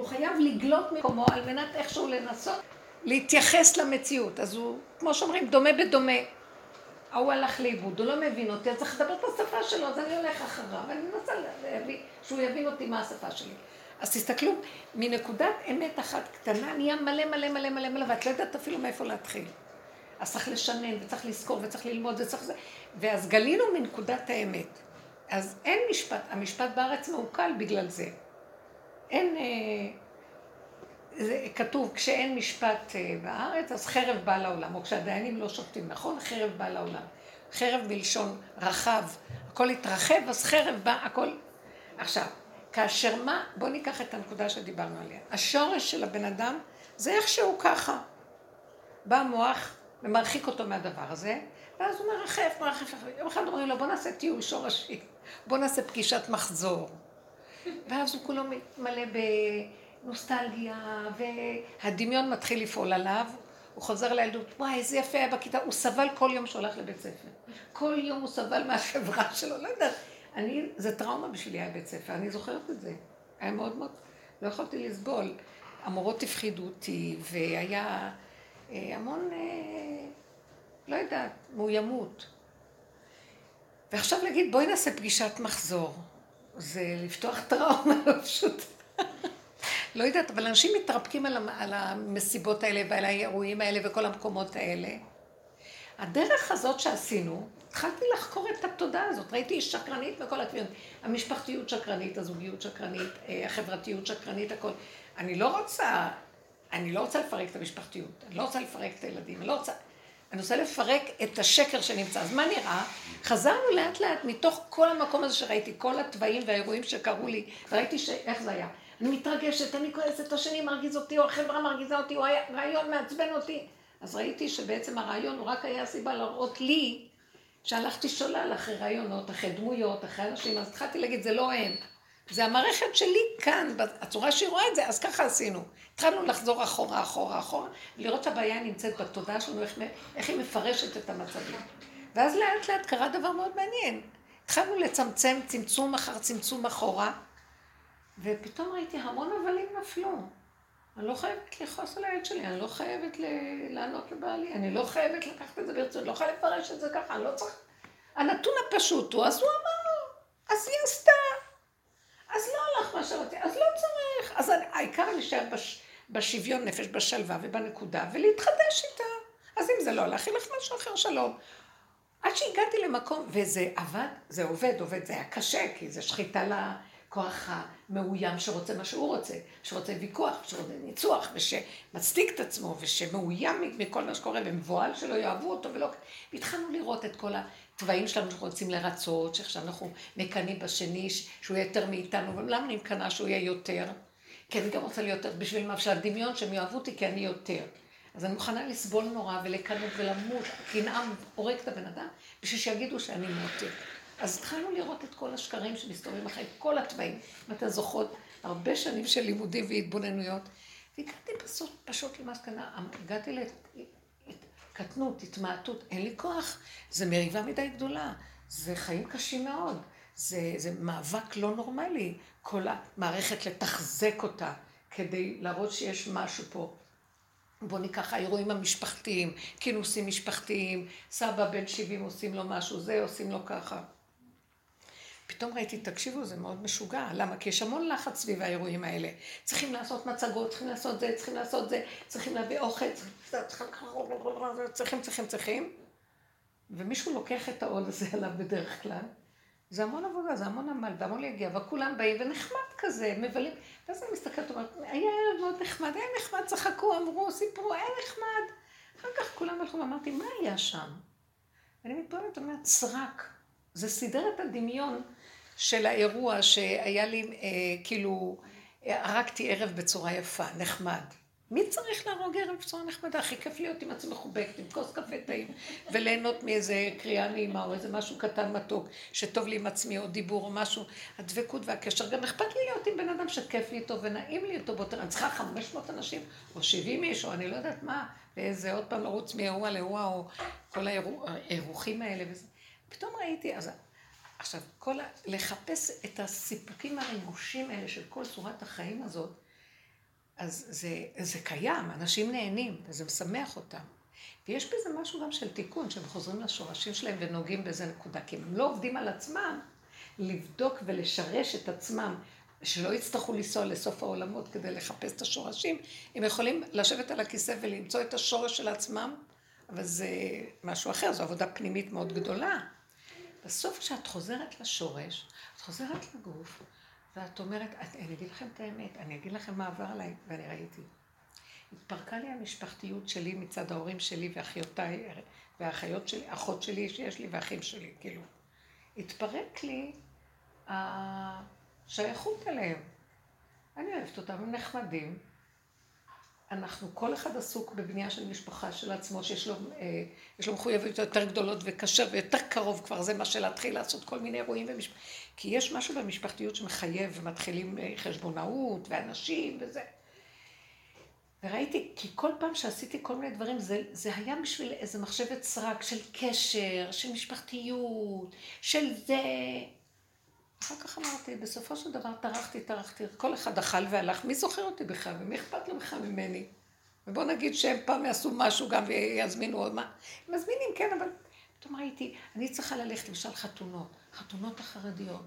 הוא חייב לגלות מקומו על מנת איכשהו לנסות להתייחס למציאות. אז הוא, כמו שאומרים, דומה בדומה. ההוא הלך לאיבוד, הוא לא מבין אותי, אז צריך לדבר את השפה שלו, אז אני הולך אחריו, ואני מנסה להביא, שהוא יבין אותי מה השפה שלי. אז תסתכלו, מנקודת אמת אחת קטנה נהיה מלא מלא מלא מלא מלא, ואת לא יודעת אפילו מאיפה להתחיל. אז צריך לשנן, וצריך לזכור, וצריך ללמוד, וצריך זה. ואז גלינו מנקודת האמת. אז אין משפט, המשפט בארץ מעוקל בגלל זה. אין, אה, זה כתוב, כשאין משפט אה, בארץ, אז חרב באה לעולם, או כשהדיינים לא שופטים, נכון? חרב באה לעולם. חרב מלשון רחב, הכל התרחב, אז חרב בא, הכל... עכשיו, כאשר מה, בואו ניקח את הנקודה שדיברנו עליה. השורש של הבן אדם זה איכשהו ככה. בא המוח ומרחיק אותו מהדבר הזה, ואז הוא מרחף, מרחף, יום אחד אומרים לו, בוא נעשה טיול שורשי, בוא נעשה פגישת מחזור. ואז הוא כולו מלא בנוסטלגיה, והדמיון מתחיל לפעול עליו, הוא חוזר לילדות, וואי, איזה יפה היה בכיתה, הוא סבל כל יום שהולך לבית ספר. כל יום הוא סבל מהחברה שלו, לא יודעת. אני, זה טראומה בשבילי היה בית ספר, אני זוכרת את זה. היה מאוד מאוד, לא יכולתי לסבול. המורות הפחידו אותי, והיה אה, המון, אה, לא יודעת, מאוימות. ועכשיו להגיד, בואי נעשה פגישת מחזור. זה לפתוח טראומה לא פשוט. לא יודעת, אבל אנשים מתרפקים על, המסיבות האלה ועל האירועים האלה וכל המקומות האלה. הדרך הזאת שעשינו, התחלתי לחקור את התודעה הזאת, ראיתי שקרנית בכל הכביעות. המשפחתיות שקרנית, הזוגיות שקרנית, אה, החברתיות שקרנית, הכל. אני לא רוצה, אני לא רוצה לפרק את המשפחתיות, אני לא רוצה לפרק את הילדים, אני לא רוצה... אני רוצה לפרק את השקר שנמצא. אז מה נראה? חזרנו לאט לאט מתוך כל המקום הזה שראיתי, כל התוואים והאירועים שקרו לי, וראיתי ש... איך זה היה. אני מתרגשת, אני כועסת, השני מרגיז אותי, או החברה מרגיזה אותי, או הרעיון מעצבן אותי. אז ראיתי שבעצם הרעיון הוא רק היה הסיבה להראות לי שהלכתי שולל אחרי רעיונות, אחרי דמויות, אחרי אנשים, אז התחלתי להגיד, זה לא הם. זה המערכת שלי כאן, הצורה שהיא רואה את זה, אז ככה עשינו. התחלנו לחזור אחורה, אחורה, אחורה, לראות שהבעיה נמצאת בתודעה שלנו, איך, איך היא מפרשת את המצבים. ואז לאט לאט קרה דבר מאוד מעניין. התחלנו לצמצם צמצום אחר צמצום אחורה, ופתאום ראיתי המון הבלים נפלו. אני לא חייבת לכעוס על הילד שלי, אני לא חייבת לענות לבעלי, אני לא חייבת לקחת את זה ברצון, אני לא חייבת לפרש את זה ככה, אני לא צריך... הנתון הפשוט הוא, אז הוא אמר, אז היא עשתה. אז לא הלך מה שרציתי, אז לא צריך. אז אני, העיקר להישאר בש, בשוויון נפש, בשלווה ובנקודה, ולהתחדש איתה. אז אם זה לא הלך, ילך משהו אחר, שלום. עד שהגעתי למקום, וזה עבד, זה עובד, עובד, זה היה קשה, כי זה שחיטה לכוח המאוים שרוצה מה שהוא רוצה, שרוצה ויכוח, שרוצה ניצוח, ושמצדיק את עצמו, ושמאוים מכל מה שקורה, ומבוהל שלא יאהבו אותו, ולא... והתחלנו לראות את כל. התוואים שלנו שאנחנו רוצים לרצות, שעכשיו אנחנו מקנאים בשני, שהוא יהיה יותר מאיתנו, ולמה אני מקנאה שהוא יהיה יותר? כי אני גם רוצה להיות יותר בשביל מה? בשביל הדמיון שהם יאהבו אותי כי אני יותר. אז אני מוכנה לסבול נורא ולקנות ולמות, קנאה הורג את הבן אדם, בשביל שיגידו שאני מותק. אז התחלנו לראות את כל השקרים שמסתובבים אחרי כל התוואים. אם אתן זוכרות, הרבה שנים של לימודים והתבוננויות, והגעתי פשוט, פשוט למסקנה, הגעתי קטנות, התמעטות, אין לי כוח, זה מריבה מדי גדולה, זה חיים קשים מאוד, זה, זה מאבק לא נורמלי, כל המערכת לתחזק אותה כדי להראות שיש משהו פה. בואו ניקח האירועים המשפחתיים, כינוסים משפחתיים, סבא בן 70 עושים לו משהו, זה עושים לו ככה. פתאום ראיתי, תקשיבו, זה מאוד משוגע. למה? כי יש המון לחץ סביב האירועים האלה. צריכים לעשות מצגות, צריכים לעשות זה, צריכים לעשות זה, צריכים להביא אוכל, צריכים, צריכים, צריכים. ומישהו לוקח את העול הזה עליו בדרך כלל. זה המון עבודה, זה המון עמל, והמון להגיע, וכולם באים ונחמד כזה, מבלים. ואז אני מסתכלת, אומרת, היה ערב מאוד נחמד, היה נחמד, צחקו, אמרו, סיפרו, היה נחמד. אחר כך כולם הלכו ואמרתי, מה היה שם? ואני מתבוננת, אומרת, סרק. זה סידר את הדמיון של האירוע שהיה לי, אה, כאילו, הרגתי ערב בצורה יפה, נחמד. מי צריך להרוג ערב בצורה נחמדה? הכי כיף להיות עם עצמי מחובקת, עם כוס קפה טעים, וליהנות מאיזה קריאה נעימה, או איזה משהו קטן מתוק, שטוב לי עם עצמי, או דיבור, או משהו. הדבקות והקשר. גם אכפת לי להיות עם בן אדם שכיף לי איתו ונעים לי איתו באותו... אני צריכה 500 אנשים, או 70 איש, או אני לא יודעת מה, ואיזה עוד פעם לרוץ מאירוע לאירוע, או כל האירוחים האלה וזה. פתאום ראיתי, אז עכשיו, כל ה... לחפש את הסיפוקים הריגושים האלה של כל צורת החיים הזאת, אז זה, זה קיים, אנשים נהנים, וזה משמח אותם. ויש בזה משהו גם של תיקון, שהם חוזרים לשורשים שלהם ונוגעים באיזה נקודה. כי אם הם לא עובדים על עצמם, לבדוק ולשרש את עצמם, שלא יצטרכו לנסוע לסוף העולמות כדי לחפש את השורשים, הם יכולים לשבת על הכיסא ולמצוא את השורש של עצמם, אבל זה משהו אחר, זו עבודה פנימית מאוד גדולה. בסוף כשאת חוזרת לשורש, את חוזרת לגוף, ואת אומרת, אני אגיד לכם את האמת, אני אגיד לכם מה עבר עליי, ואני ראיתי. התפרקה לי המשפחתיות שלי מצד ההורים שלי ואחיותיי, והאחיות שלי, אחות שלי שיש לי ואחים שלי, כאילו. התפרק לי השייכות אליהם. אני אוהבת אותם, הם נחמדים. אנחנו, כל אחד עסוק בבנייה של משפחה של עצמו, שיש לו, אה, לו מחויבות יותר גדולות וקשה ויותר קרוב כבר, זה מה שלהתחיל לעשות כל מיני אירועים במשפחה. כי יש משהו במשפחתיות שמחייב, ומתחילים אה, חשבונאות ואנשים וזה. וראיתי, כי כל פעם שעשיתי כל מיני דברים, זה, זה היה בשביל איזה מחשבת סרק של קשר, של משפחתיות, של זה. אחר כך אמרתי, בסופו של דבר טרחתי, טרחתי, כל אחד אכל והלך, מי זוכר אותי בכלל, ומי אכפת לו בכלל ממני? ובוא נגיד שהם פעם יעשו משהו גם ויזמינו עוד מה. מזמינים, כן, אבל פתאום ראיתי, אני צריכה ללכת למשל חתונות, חתונות החרדיות.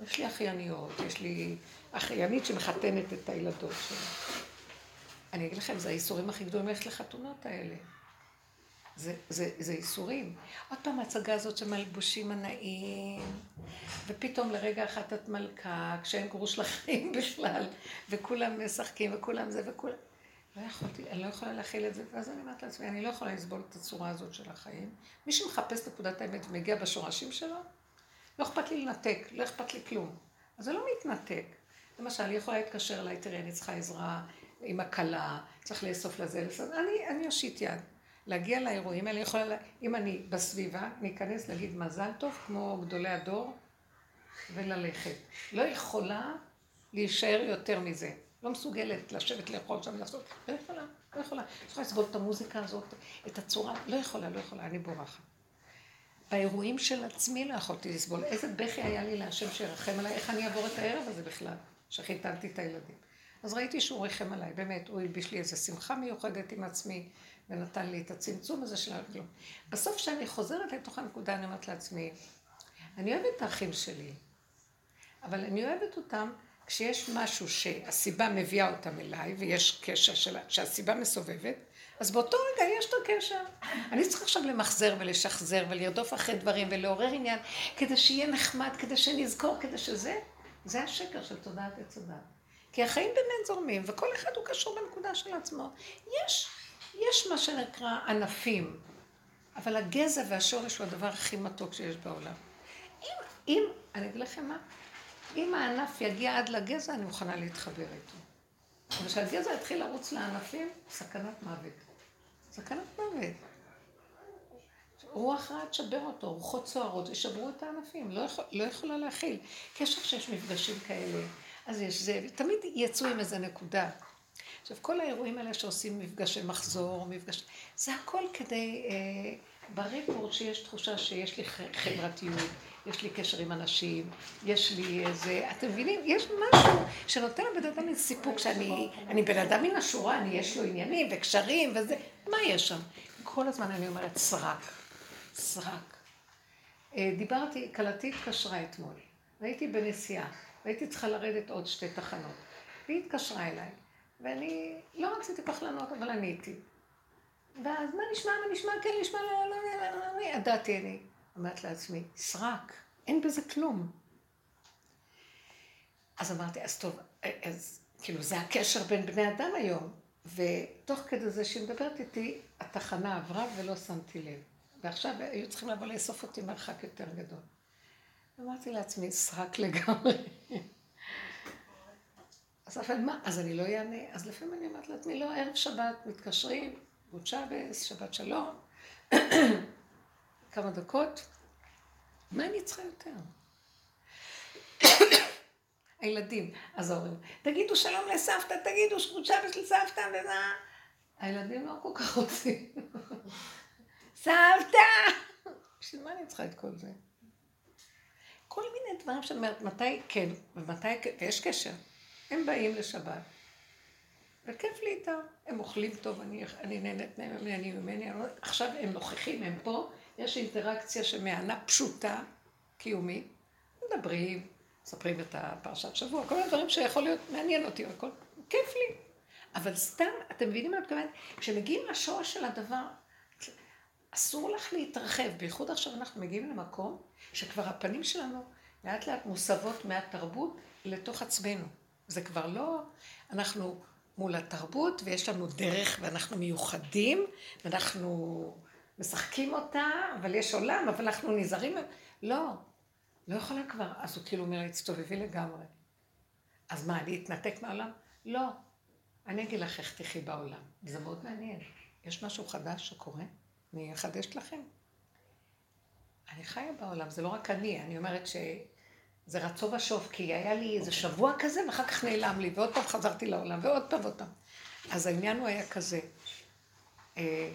יש לי אחייניות, יש לי אחיינית שמחתנת את הילדות שלה. אני אגיד לכם, זה האיסורים הכי גדולים ללכת לחתונות האלה. זה, זה, זה איסורים. עוד פעם ההצגה הזאת של מלבושים הנאים, ופתאום לרגע אחת את מלכה, כשאין גרוש לחיים בכלל, וכולם משחקים, וכולם זה, וכולם... לא יכולתי, אני לא יכולה להכיל את זה, ואז אני אומרת לעצמי, אני לא יכולה לסבול את הצורה הזאת של החיים. מי שמחפש נקודת האמת ומגיע בשורשים שלו, לא אכפת לי לנתק, לא אכפת לי כלום. אז זה לא מתנתק. למשל, אני יכולה להתקשר אליי, תראי, אני צריכה עזרה עם הכלה, צריך לאסוף לזה, אני, אני אושיט יד. להגיע לאירועים האלה, יכולה, אם אני בסביבה, להיכנס, להגיד מזל טוב, כמו גדולי הדור, וללכת. לא יכולה להישאר יותר מזה. לא מסוגלת לשבת לאכול שם ולעשות, לא יכולה, לא יכולה. לא יכולה לסבול את המוזיקה הזאת, את הצורה, לא יכולה, לא יכולה, אני בורחת. באירועים של עצמי לא יכולתי לסבול. איזה בכי היה לי להשם שירחם עליי, איך אני אעבור את הערב הזה בכלל, שחיתנתי את הילדים. אז ראיתי שהוא ריחם עליי, באמת, הוא הלביש לי איזו שמחה מיוחדת עם עצמי, ונתן לי את הצמצום הזה של הכלום. בסוף כשאני חוזרת לתוך הנקודה, אני אומרת לעצמי, אני אוהבת את האחים שלי, אבל אני אוהבת אותם כשיש משהו שהסיבה מביאה אותם אליי, ויש קשר שלה, שהסיבה מסובבת, אז באותו רגע יש את הקשר. אני צריכה עכשיו למחזר ולשחזר ולרדוף אחרי דברים ולעורר עניין, כדי שיהיה נחמד, כדי שנזכור, כדי שזה, זה השקר של תודעת עץ הדת. כי החיים באמת זורמים, וכל אחד הוא קשור בנקודה של עצמו. יש, יש מה שנקרא ענפים, אבל הגזע והשורש הוא הדבר הכי מתוק שיש בעולם. אם, אם, אני אגיד לכם מה, אם הענף יגיע עד לגזע, אני מוכנה להתחבר איתו. אבל כשהגזע יתחיל לרוץ לענפים, סכנת מוות. סכנת מוות. רוח רעה תשבר אותו, רוחות סוערות, ישברו את הענפים, לא, יכול, לא יכולה להכיל. קשר שיש מפגשים כאלה, אז יש זה, תמיד יצאו עם איזה נקודה. עכשיו, כל האירועים האלה שעושים מפגשי מחזור, מפגש... זה הכל כדי, אה, ברקורד שיש תחושה שיש לי חברתיות, יש לי קשר עם אנשים, יש לי איזה, אתם מבינים? יש משהו שנותן לבן אדם איזה סיפוק שאני אני בן אדם מן השורה, אני יש לו עניינים וקשרים וזה, מה יש שם? כל הזמן אני אומרת סרק, סרק. אה, דיברתי, כלתי התקשרה אתמול, והייתי בנסיעה. והייתי צריכה לרדת עוד שתי תחנות. והיא התקשרה אליי, ואני לא רציתי כך לענות, אבל עניתי. ואז מה נשמע, מה נשמע, כן נשמע, לא, לא, לא, לא, לא, ידעתי אני. אמרת לעצמי, סרק, אין בזה כלום. אז אמרתי, אז טוב, אז כאילו זה הקשר בין בני אדם היום. ותוך כדי זה שהיא מדברת איתי, התחנה עברה ולא שמתי לב. ועכשיו היו צריכים לבוא לאסוף אותי מרחק יותר גדול. אמרתי לעצמי, סרק לגמרי. אז אבל מה, אז אני לא אענה. אז לפעמים אני אומרת לעצמי, לא, ערב שבת מתקשרים, גוט שבס, שבת שלום, כמה דקות, מה אני צריכה יותר? הילדים, אז ההורים, תגידו שלום לסבתא, תגידו גוט שבס לסבתא, ומה? הילדים לא כל כך רוצים. סבתא! בשביל מה אני צריכה את כל זה? כל מיני דברים שאני אומרת, מתי כן ומתי כן, ויש קשר. הם באים לשבת. וכיף לי איתם. הם אוכלים טוב, אני, אני נהנית מהם, אני ממני, עכשיו הם נוכחים, הם פה, יש אינטראקציה שמהנה פשוטה, קיומית, מדברים, מספרים את הפרשת שבוע, כל מיני דברים שיכול להיות מעניין אותי, הכל כיף לי. אבל סתם, אתם מבינים מה את מתכוונת? כשמגיעים לשורש של הדבר, אסור לך להתרחב, בייחוד עכשיו אנחנו מגיעים למקום שכבר הפנים שלנו לאט לאט מוסבות מהתרבות לתוך עצמנו. זה כבר לא, אנחנו מול התרבות ויש לנו דרך ואנחנו מיוחדים ואנחנו משחקים אותה, אבל יש עולם, אבל אנחנו נזהרים, לא, לא יכולה כבר. אז הוא כאילו אומר, הצטובבי לגמרי. אז מה, אני אתנתק מהעולם? לא. אני אגיד לך איך תחי בעולם. זה מאוד מעניין. יש משהו חדש שקורה? אני אחדש לכם. אני חיה בעולם, זה לא רק אני, אני אומרת שזה רצו ושוב, כי היה לי איזה שבוע כזה, ואחר כך נעלם לי, ועוד פעם חזרתי לעולם, ועוד פעם ועוד פעם. אז העניין הוא היה כזה. אה,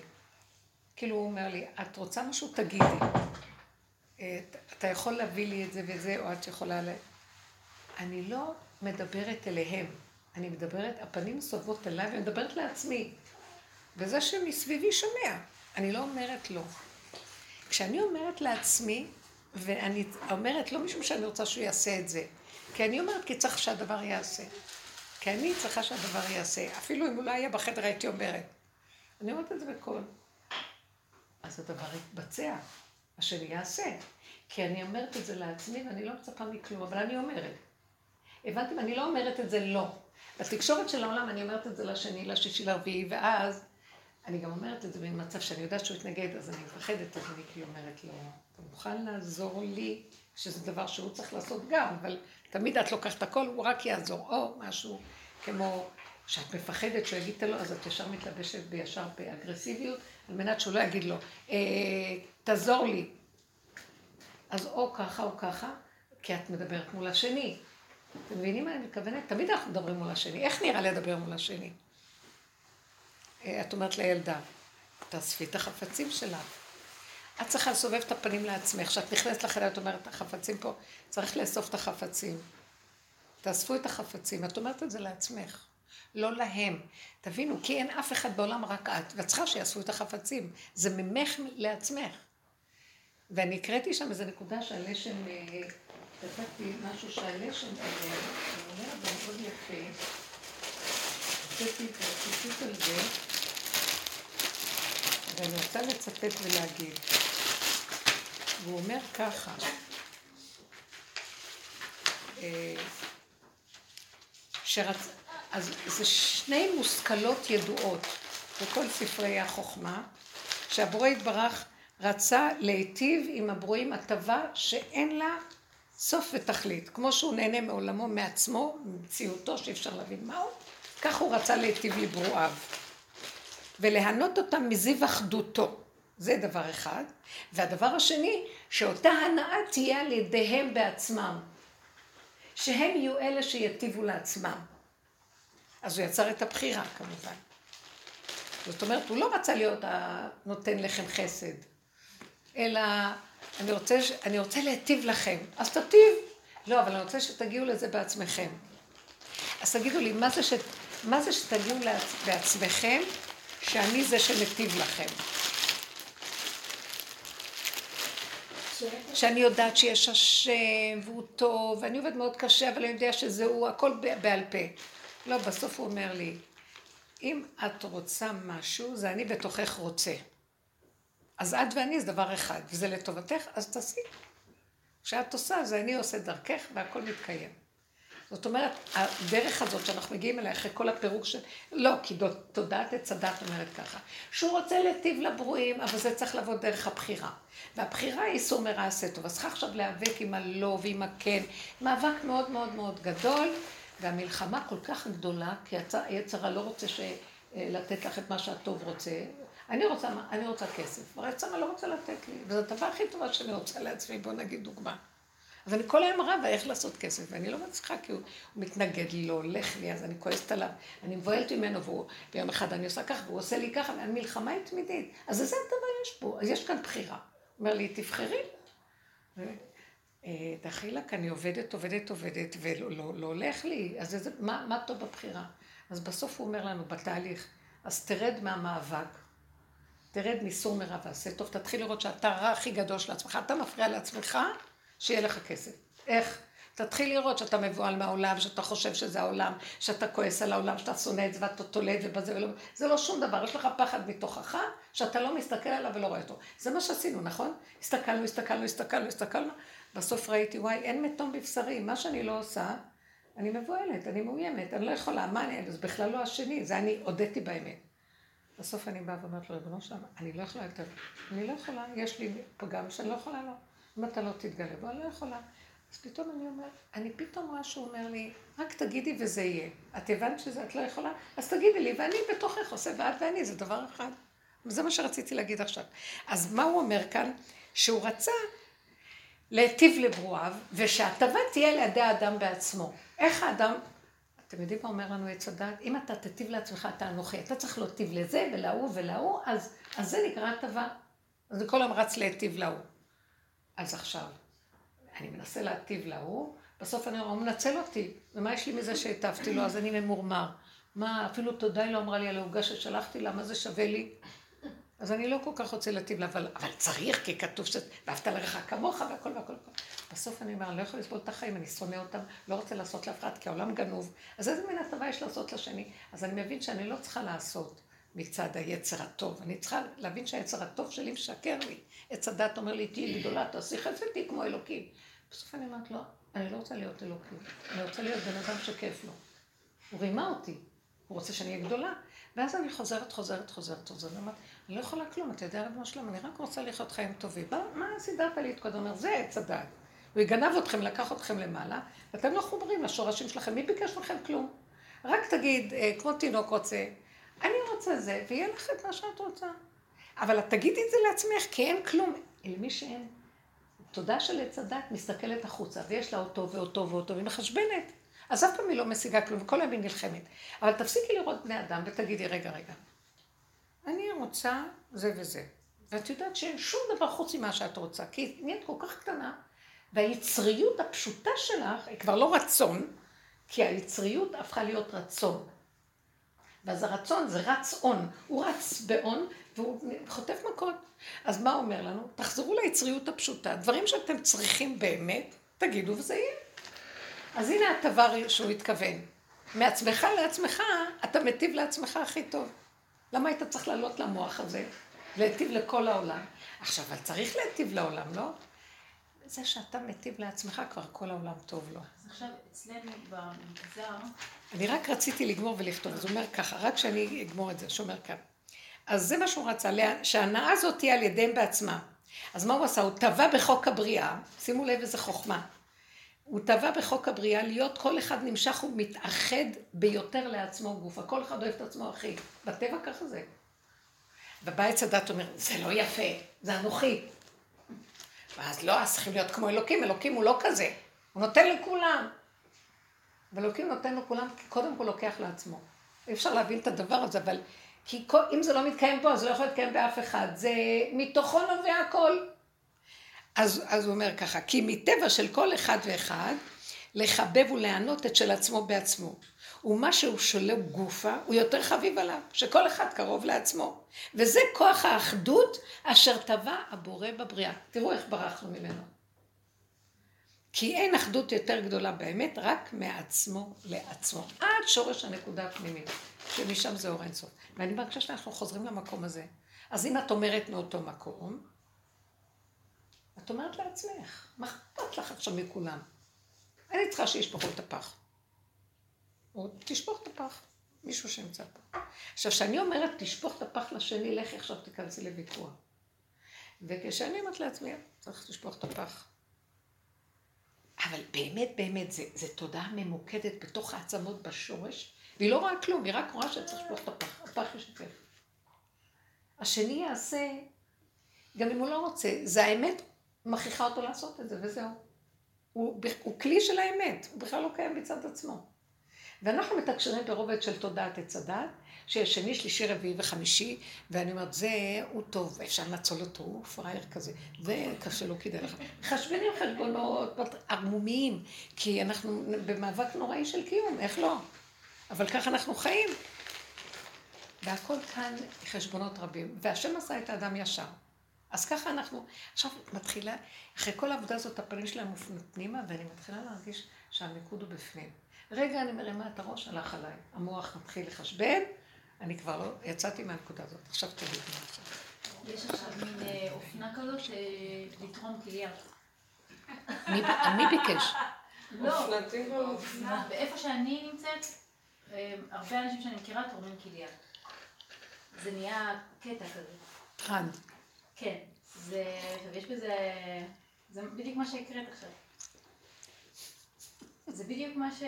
כאילו הוא אומר לי, את רוצה משהו? תגידי. אה, אתה יכול להביא לי את זה וזה, או את יכולה ל... אני לא מדברת אליהם, אני מדברת, הפנים סובבות אליי, ואני מדברת לעצמי. וזה שמסביבי שומע. אני לא אומרת לא. כשאני אומרת לעצמי, ואני אומרת לא משום שאני רוצה שהוא יעשה את זה, כי אני אומרת כי צריך שהדבר יעשה. כי אני צריכה שהדבר יעשה. אפילו אם הוא לא היה בחדר הייתי אומרת. אני אומרת את זה בקול. אז הדבר יתבצע, השני יעשה. כי אני אומרת את זה לעצמי ואני לא מצפה מכלום, אבל אני אומרת. הבנתם? אני לא אומרת את זה לא. בתקשורת של העולם אני אומרת את זה לשני, לשישי, לרביעי, ואז אני גם אומרת את זה במצב שאני יודעת שהוא יתנגד, אז אני מפחדת, אז אני כאילו אומרת לו, אתה מוכן לעזור לי, שזה דבר שהוא צריך לעשות גם, אבל תמיד את לוקחת הכל, הוא רק יעזור, או משהו כמו שאת מפחדת שהוא יגיד את הלא, אז את ישר מתלבשת בישר באגרסיביות, על מנת שהוא לא יגיד לו, אה, תעזור לי. אז או ככה או ככה, כי את מדברת מול השני. אתם מבינים מה אני מתכוונת? תמיד אנחנו מדברים מול השני. איך נראה לדבר מול השני? אה, את אומרת לילדה, תאספי את החפצים שלך. את צריכה לסובב את הפנים לעצמך. כשאת נכנסת לחדר, את אומרת, החפצים פה, צריך לאסוף את החפצים. תאספו את החפצים. את אומרת את זה לעצמך, לא להם. תבינו, כי אין אף אחד בעולם, רק את. ואת צריכה שיאספו את החפצים. זה ממך לעצמך. ואני הקראתי שם איזו נקודה שהלשם, אה, כתבתי משהו שהלשם, אני אומרת, זה מאוד יפה. הוצאתי את הציטוט על זה. ואני רוצה לצטט ולהגיד. והוא אומר ככה, אה, שרצ... אז זה שני מושכלות ידועות בכל ספרי החוכמה, שהבורא יתברך רצה להיטיב עם הברואים הטבה שאין לה סוף ותכלית. כמו שהוא נהנה מעולמו, מעצמו, ממציאותו, שאי אפשר להבין מהו, כך הוא רצה להיטיב לברואיו. ולהנות אותם מזיו אחדותו. זה דבר אחד. והדבר השני, שאותה הנאה תהיה על ידיהם בעצמם. שהם יהיו אלה שיטיבו לעצמם. אז הוא יצר את הבחירה כמובן. זאת אומרת, הוא לא רצה להיות הנותן לכם חסד, אלא אני רוצה, אני רוצה להיטיב לכם, אז תטיב. לא, אבל אני רוצה שתגיעו לזה בעצמכם. אז תגידו לי, מה זה, ש, מה זה שתגיעו בעצמכם שאני זה שמטיב לכם. שאני יודעת שיש השם והוא טוב, ואני עובד מאוד קשה, אבל אני יודע שזה הוא, הכל בעל פה. לא, בסוף הוא אומר לי, אם את רוצה משהו, זה אני בתוכך רוצה. אז את ואני זה דבר אחד, וזה לטובתך, אז תעשי. כשאת עושה, זה אני עושה דרכך והכל מתקיים. זאת אומרת, הדרך הזאת שאנחנו מגיעים אליה אחרי כל הפירוק של... לא, כי תודעת עץ הדת אומרת ככה, שהוא רוצה להיטיב לברואים, אבל זה צריך לבוא דרך הבחירה. והבחירה היא איסור מרע עשה טוב. אז צריך עכשיו להיאבק עם הלא ועם הכן. מאבק מאוד מאוד מאוד גדול, והמלחמה כל כך גדולה, כי היצרה לא רוצה ש... לתת לך את מה שהטוב רוצה. אני רוצה, אני רוצה כסף, והיצרה לא רוצה לתת לי. וזו הדבר הכי טובה שאני רוצה לעצמי, בוא נגיד דוגמה. אז אני כל היום רבה איך לעשות כסף, ואני לא מצליחה כי הוא, הוא מתנגד לי, לא הולך לי, אז אני כועסת עליו, אני מבוהלת ממנו, והוא, ויום אחד אני עושה ככה, והוא עושה לי ככה, ואני מלחמה היא תמידית. אז איזה דבר יש פה? אז יש כאן בחירה. הוא אומר לי, תבחרי. אה, דחילק, אני עובדת, עובדת, עובדת, ולא לא, לא הולך לי, אז איזה, מה, מה טוב בבחירה? אז בסוף הוא אומר לנו בתהליך, אז תרד מהמאבק, תרד מסור מרע ועשה טוב, תתחיל לראות שאתה הרע הכי גדול של עצמך, אתה מפריע לעצמך, שיהיה לך כסף. איך? תתחיל לראות שאתה מבוהל מהעולם, שאתה חושב שזה העולם, שאתה כועס על העולם, שאתה שונא את זה ואתה תולה את זה בזה ולא... זה לא שום דבר, יש לך פחד מתוכך, שאתה לא מסתכל עליו ולא רואה אותו. זה מה שעשינו, נכון? הסתכלנו, הסתכלנו, הסתכלנו, הסתכלנו, בסוף ראיתי, וואי, אין מתום בבשרי, מה שאני לא עושה, אני מבוהלת, אני מאוימת, אני לא יכולה, מה אני, זה בכלל לא השני, זה אני הודיתי באמת. בסוף אני באה ואומרת לו, ריבונו שלם, אני לא יכולה יותר, אני לא יכולה, יש לי פגם שאני לא יכולה, לא. אם אתה לא תתגלה בו, אני לא יכולה. אז פתאום אני אומרת, אני פתאום רואה שהוא אומר לי, רק תגידי וזה יהיה. את הבנת שזה את לא יכולה? אז תגידי לי, ואני בתוכך עושה ואת ואני, זה דבר אחד. וזה מה שרציתי להגיד עכשיו. אז מה הוא אומר כאן? שהוא רצה להיטיב לברואיו, ושההטבה תהיה לידי האדם בעצמו. איך האדם, אתם יודעים מה אומר לנו עץ הדת? אם אתה תיטיב לעצמך, אתה אנוכי. אתה צריך להיטיב לזה ולהוא ולהוא, אז, אז זה נקרא הטבה. אז כל היום רץ להיטיב להוא. אז עכשיו, אני מנסה להטיב להוא, בסוף אני אומר, הוא מנצל אותי, ומה יש לי מזה שהטבתי לו, אז אני ממורמר. מה, אפילו תודה היא לא אמרה לי על העוגה ששלחתי לה, מה זה שווה לי? אז אני לא כל כך רוצה להטיב לה, אבל, אבל צריך, כי כתוב ש... ואהבת לרעך כמוך והכל והכל. בסוף אני אומר, אני לא יכול לסבול את החיים, אני שונא אותם, לא רוצה לעשות לאף אחד, כי העולם גנוב. אז איזה מין הטבה יש לעשות לשני? אז אני מבין שאני לא צריכה לעשות מצד היצר הטוב. אני צריכה להבין שהיצר הטוב שלי משקר לי. עץ הדת אומר לי, תהיי גדולה, תעשי חסד, תהיי כמו אלוקים. בסוף אני אומרת לא, אני לא רוצה להיות אלוקים, אני רוצה להיות בן אדם שכיף לו. הוא רימה אותי, הוא רוצה שאני אהיה גדולה. ואז אני חוזרת, חוזרת, חוזרת, חוזרת, ואומרת, אני לא יכולה כלום, אתה יודע, רבנו שלום, אני רק רוצה לחיות חיים טובים. מה, סידרת לי את קודם? זה עץ הדת. הוא יגנב אתכם, לקח אתכם למעלה, ואתם לא חוברים לשורשים שלכם, מי ביקש מכם כלום? רק תגיד, אה, כמו תינוק רוצה, אני רוצה זה, ויהיה לך את מה שאת רוצה. אבל את תגידי את זה לעצמך, כי אין כלום. למי שאין תודה של עץ הדת מסתכלת החוצה, ויש לה אותו ואותו ואותו, והיא מחשבנת. אז אף פעם היא לא משיגה כלום, וכל היום היא נלחמת. אבל תפסיקי לראות בני אדם ותגידי, רגע, רגע, אני רוצה זה וזה. ואת יודעת שאין שום דבר חוץ ממה שאת רוצה, כי נהיית כל כך קטנה, והיצריות הפשוטה שלך היא כבר לא רצון, כי היצריות הפכה להיות רצון. ואז הרצון זה רץ און, הוא רץ באון והוא חוטף מכות. אז מה אומר לנו? תחזרו ליצריות הפשוטה, דברים שאתם צריכים באמת, תגידו וזה יהיה. אז הנה הטבר שהוא התכוון. מעצמך לעצמך, אתה מטיב לעצמך הכי טוב. למה היית צריך לעלות למוח הזה? להיטיב לכל העולם. עכשיו, אבל צריך להיטיב לעולם, לא? זה שאתה מטיב לעצמך, כבר כל העולם טוב לו. אז עכשיו, אצלנו במגזר... אני רק רציתי לגמור ולכתוב, אז הוא אומר ככה, רק שאני אגמור את זה, שאומר כאן. אז זה מה שהוא רצה, שההנאה הזאת תהיה על ידיהם בעצמם. אז מה הוא עשה? הוא טבע בחוק הבריאה, שימו לב איזה חוכמה. הוא טבע בחוק הבריאה להיות כל אחד נמשך ומתאחד ביותר לעצמו גופה. כל אחד אוהב את עצמו הכי. בטבע ככה זה. ובא עץ הדת אומר, זה לא יפה, זה אנוכי. ואז לא, אז צריכים להיות כמו אלוקים, אלוקים הוא לא כזה. הוא נותן לכולם. ואלוקים נותן לכולם, כי קודם כל לוקח לעצמו. אי אפשר להבין את הדבר הזה, אבל כי אם זה לא מתקיים פה, אז לא יכול להתקיים באף אחד. זה מתוכו נובע הכל. אז, אז הוא אומר ככה, כי מטבע של כל אחד ואחד, לחבב ולענות את של עצמו בעצמו. ומה שהוא שולט גופה, הוא יותר חביב עליו, שכל אחד קרוב לעצמו. וזה כוח האחדות אשר טבע הבורא בבריאה. תראו איך ברחנו ממנו. כי אין אחדות יותר גדולה באמת, רק מעצמו לעצמו. עד שורש הנקודה הפנימית, שמשם זה אור אינסוף. ואני מרגישה שאנחנו חוזרים למקום הזה. אז אם את אומרת מאותו מקום, את אומרת לעצמך, מה אכפת לך עכשיו מכולם? אני צריכה שישפכו את הפח. או תשפוך את הפח, מישהו שנמצא פה. עכשיו, כשאני אומרת תשפוך את הפח לשני, לכי עכשיו תיכנסי לוויכוח. וכשאני אומרת לעצמי, צריך לשפוך את הפח. אבל באמת, באמת, זה תודעה ממוקדת בתוך העצמות בשורש, והיא לא רואה כלום, היא רק רואה שצריך לשפוך את הפח, הפח ישתף. השני יעשה, גם אם הוא לא רוצה, זה האמת מכריחה אותו לעשות את זה, וזהו. הוא, הוא כלי של האמת, הוא בכלל לא קיים מצד עצמו. ואנחנו מתקשרים ברובד של תודעת עץ הדת, שיש שני, שלישי, רביעי וחמישי, ואני אומרת, זה, הוא טוב, אפשר לנצול אותו, הוא פראייר כזה, זה קשה לו כדאי לך. חשבנים חשבונות ערמומיים, כי אנחנו במאבק נוראי של קיום, איך לא? אבל ככה אנחנו חיים. והכל כאן חשבונות רבים. והשם עשה את האדם ישר. אז ככה אנחנו, עכשיו מתחילה, אחרי כל העבודה הזאת הפנים שלהם מופנים פנימה, ואני מתחילה להרגיש שהמיקוד הוא בפנים. רגע אני מרימה את הראש, הלך עליי. המוח מתחיל לחשבן, אני כבר לא, יצאתי מהנקודה הזאת. עכשיו תגידי מה עכשיו. יש עכשיו מין אה, אופנה כזאת לתרום כליה. מי ביקש? לא, ואיפה שאני נמצאת, אה, הרבה אנשים שאני מכירה תורמים כליה. זה נהיה קטע כזה. טרנד. כן, זה, יש בזה, זה בדיוק מה שהקראת עכשיו. זה בדיוק מה ש...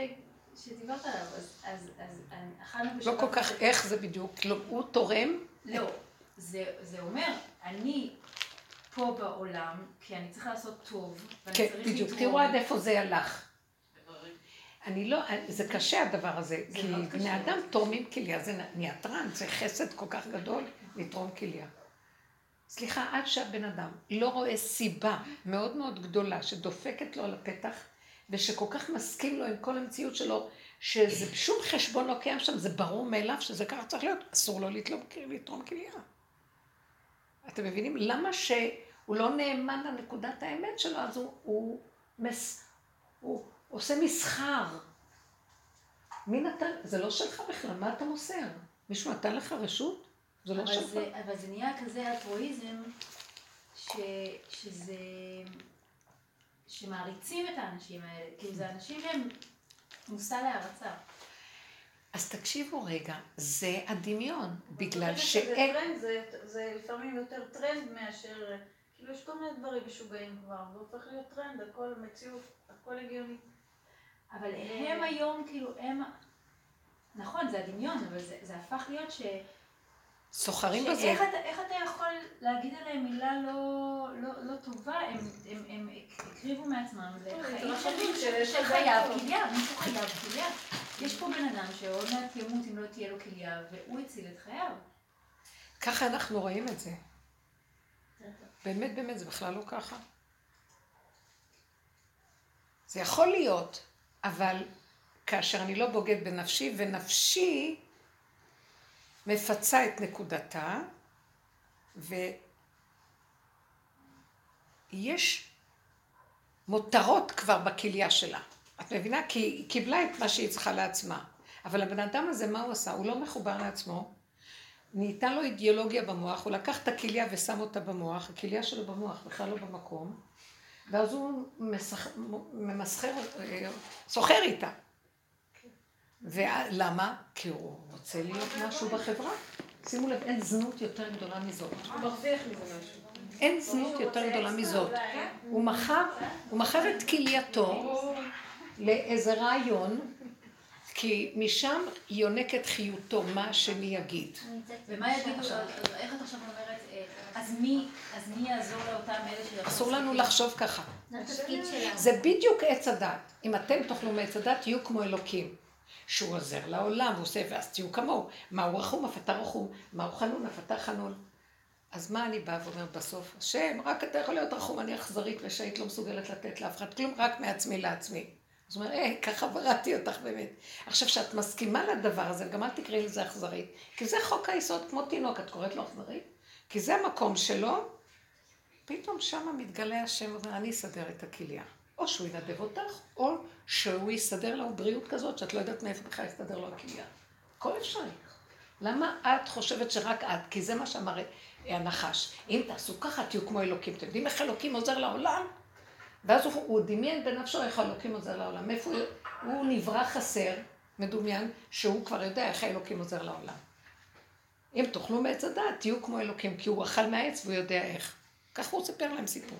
שדיברת עליו, אז, אז, אז אכלנו בשבת... לא כל כך איך זה בדיוק, לא, הוא תורם? לא, זה, זה אומר, אני פה בעולם, כי אני צריכה לעשות טוב, ואני כן, צריך בדיוק, תראו עד איפה זה הלך. אני לא, זה קשה הדבר הזה, כי בני אדם תורמים כליה, זה נהיה טראנס, זה חסד כל כך גדול לתרום כליה. סליחה, עד שהבן אדם לא רואה סיבה מאוד מאוד גדולה שדופקת לו על הפתח, ושכל כך מסכים לו עם כל המציאות שלו, שזה שום חשבון לא קיים שם, זה ברור מאליו שזה ככה צריך להיות, אסור לו לתרום כליה. אתם מבינים? למה שהוא לא נאמן לנקודת האמת שלו, אז הוא, הוא, מס, הוא עושה מסחר. מי נתן? זה לא שלך בכלל, מה אתה מוסר? מישהו נתן לך רשות? זה לא שלך. אבל זה נהיה כזה אלטרואיזם, ש, שזה... שמעריצים את האנשים האלה, כאילו זה אנשים שהם מושא להערצה. אז תקשיבו רגע, זה הדמיון, בגלל שאין... זה, זה לפעמים יותר טרנד מאשר... כאילו יש כל מיני דברים משוגעים כבר, זה הופך להיות טרנד, הכל מציאות, הכל הגיוני. אבל הם היום, כאילו, הם... נכון, זה הדמיון, אבל זה, זה הפך להיות ש... סוחרים בזה. איך אתה, איך אתה יכול להגיד עליהם מילה לא, לא, לא טובה? הם, הם, הם הקריבו מעצמם לחיים של חייו כליה, מישהו חייב כליה. יש פה בן אדם שעוד מעט ימות אם לא תהיה לו כליה, והוא הציל את חייו. ככה אנחנו רואים את זה. באמת, באמת, זה בכלל לא ככה. זה יכול להיות, אבל כאשר אני לא בוגד בנפשי, ונפשי מפצה את נקודתה, ויש מותרות כבר בכליה שלה. את מבינה? כי היא קיבלה את מה שהיא צריכה לעצמה. אבל הבן אדם הזה, מה הוא עשה? הוא לא מחובר לעצמו. נהייתה לו אידיאולוגיה במוח, הוא לקח את הכליה ושם אותה במוח, הכליה שלו במוח, בכלל לא במקום, ואז הוא ממסחר, סוחר איתה. ולמה? כי הוא רוצה להיות משהו בחברה. שימו לב, אין זנות יותר גדולה מזאת. הוא מרוויח מזה משהו. אין זנות יותר גדולה מזאת. הוא מכר, הוא מכר את כלייתו לאיזה רעיון, כי משם יונקת חיותו, מה השני יגיד. ומה יגידו, איך את עכשיו אומרת, אה, אז מי יעזור לאותם אלה ש... אסור לנו לחשוב ככה. זה בדיוק עץ הדת. אם אתם תאכלו מעץ הדת, תהיו כמו אלוקים. שהוא עוזר לעולם, הוא עושה, ואז תהיו כמוהו. מה הוא רחום, אף אתה רחום. מה הוא חנון, אף אתה חנון. אז מה אני באה ואומרת בסוף? השם, רק אתה יכול להיות רחום, אני אכזרית ושהיית לא מסוגלת לתת לאף אחד כלום, רק מעצמי לעצמי. אז הוא אומר, אה, ככה בראתי אותך באמת. עכשיו, כשאת מסכימה לדבר הזה, גם אל תקראי לזה אכזרית, כי זה חוק היסוד כמו תינוק, את קוראת לו אכזרית? כי זה המקום שלו, פתאום שמה מתגלה השם ואומר, אני אסדר את הכליה. או שהוא ינדב אותך, או שהוא יסדר לו בריאות כזאת, שאת לא יודעת מאיפה בכלל יסתדר לו הכליה. הכל אפשרי. למה את חושבת שרק את? כי זה מה שאמר הנחש. אם תעשו ככה, תהיו כמו אלוקים. אתם יודעים איך אלוקים עוזר לעולם? ואז הוא, הוא דמיין בנפשו איך אלוקים עוזר לעולם. איפה הוא, הוא נברא חסר, מדומיין, שהוא כבר יודע איך האלוקים עוזר לעולם. אם תאכלו מעץ הדעת, תהיו כמו אלוקים, כי הוא אכל מהעץ והוא יודע איך. ככה הוא סיפר להם סיפור.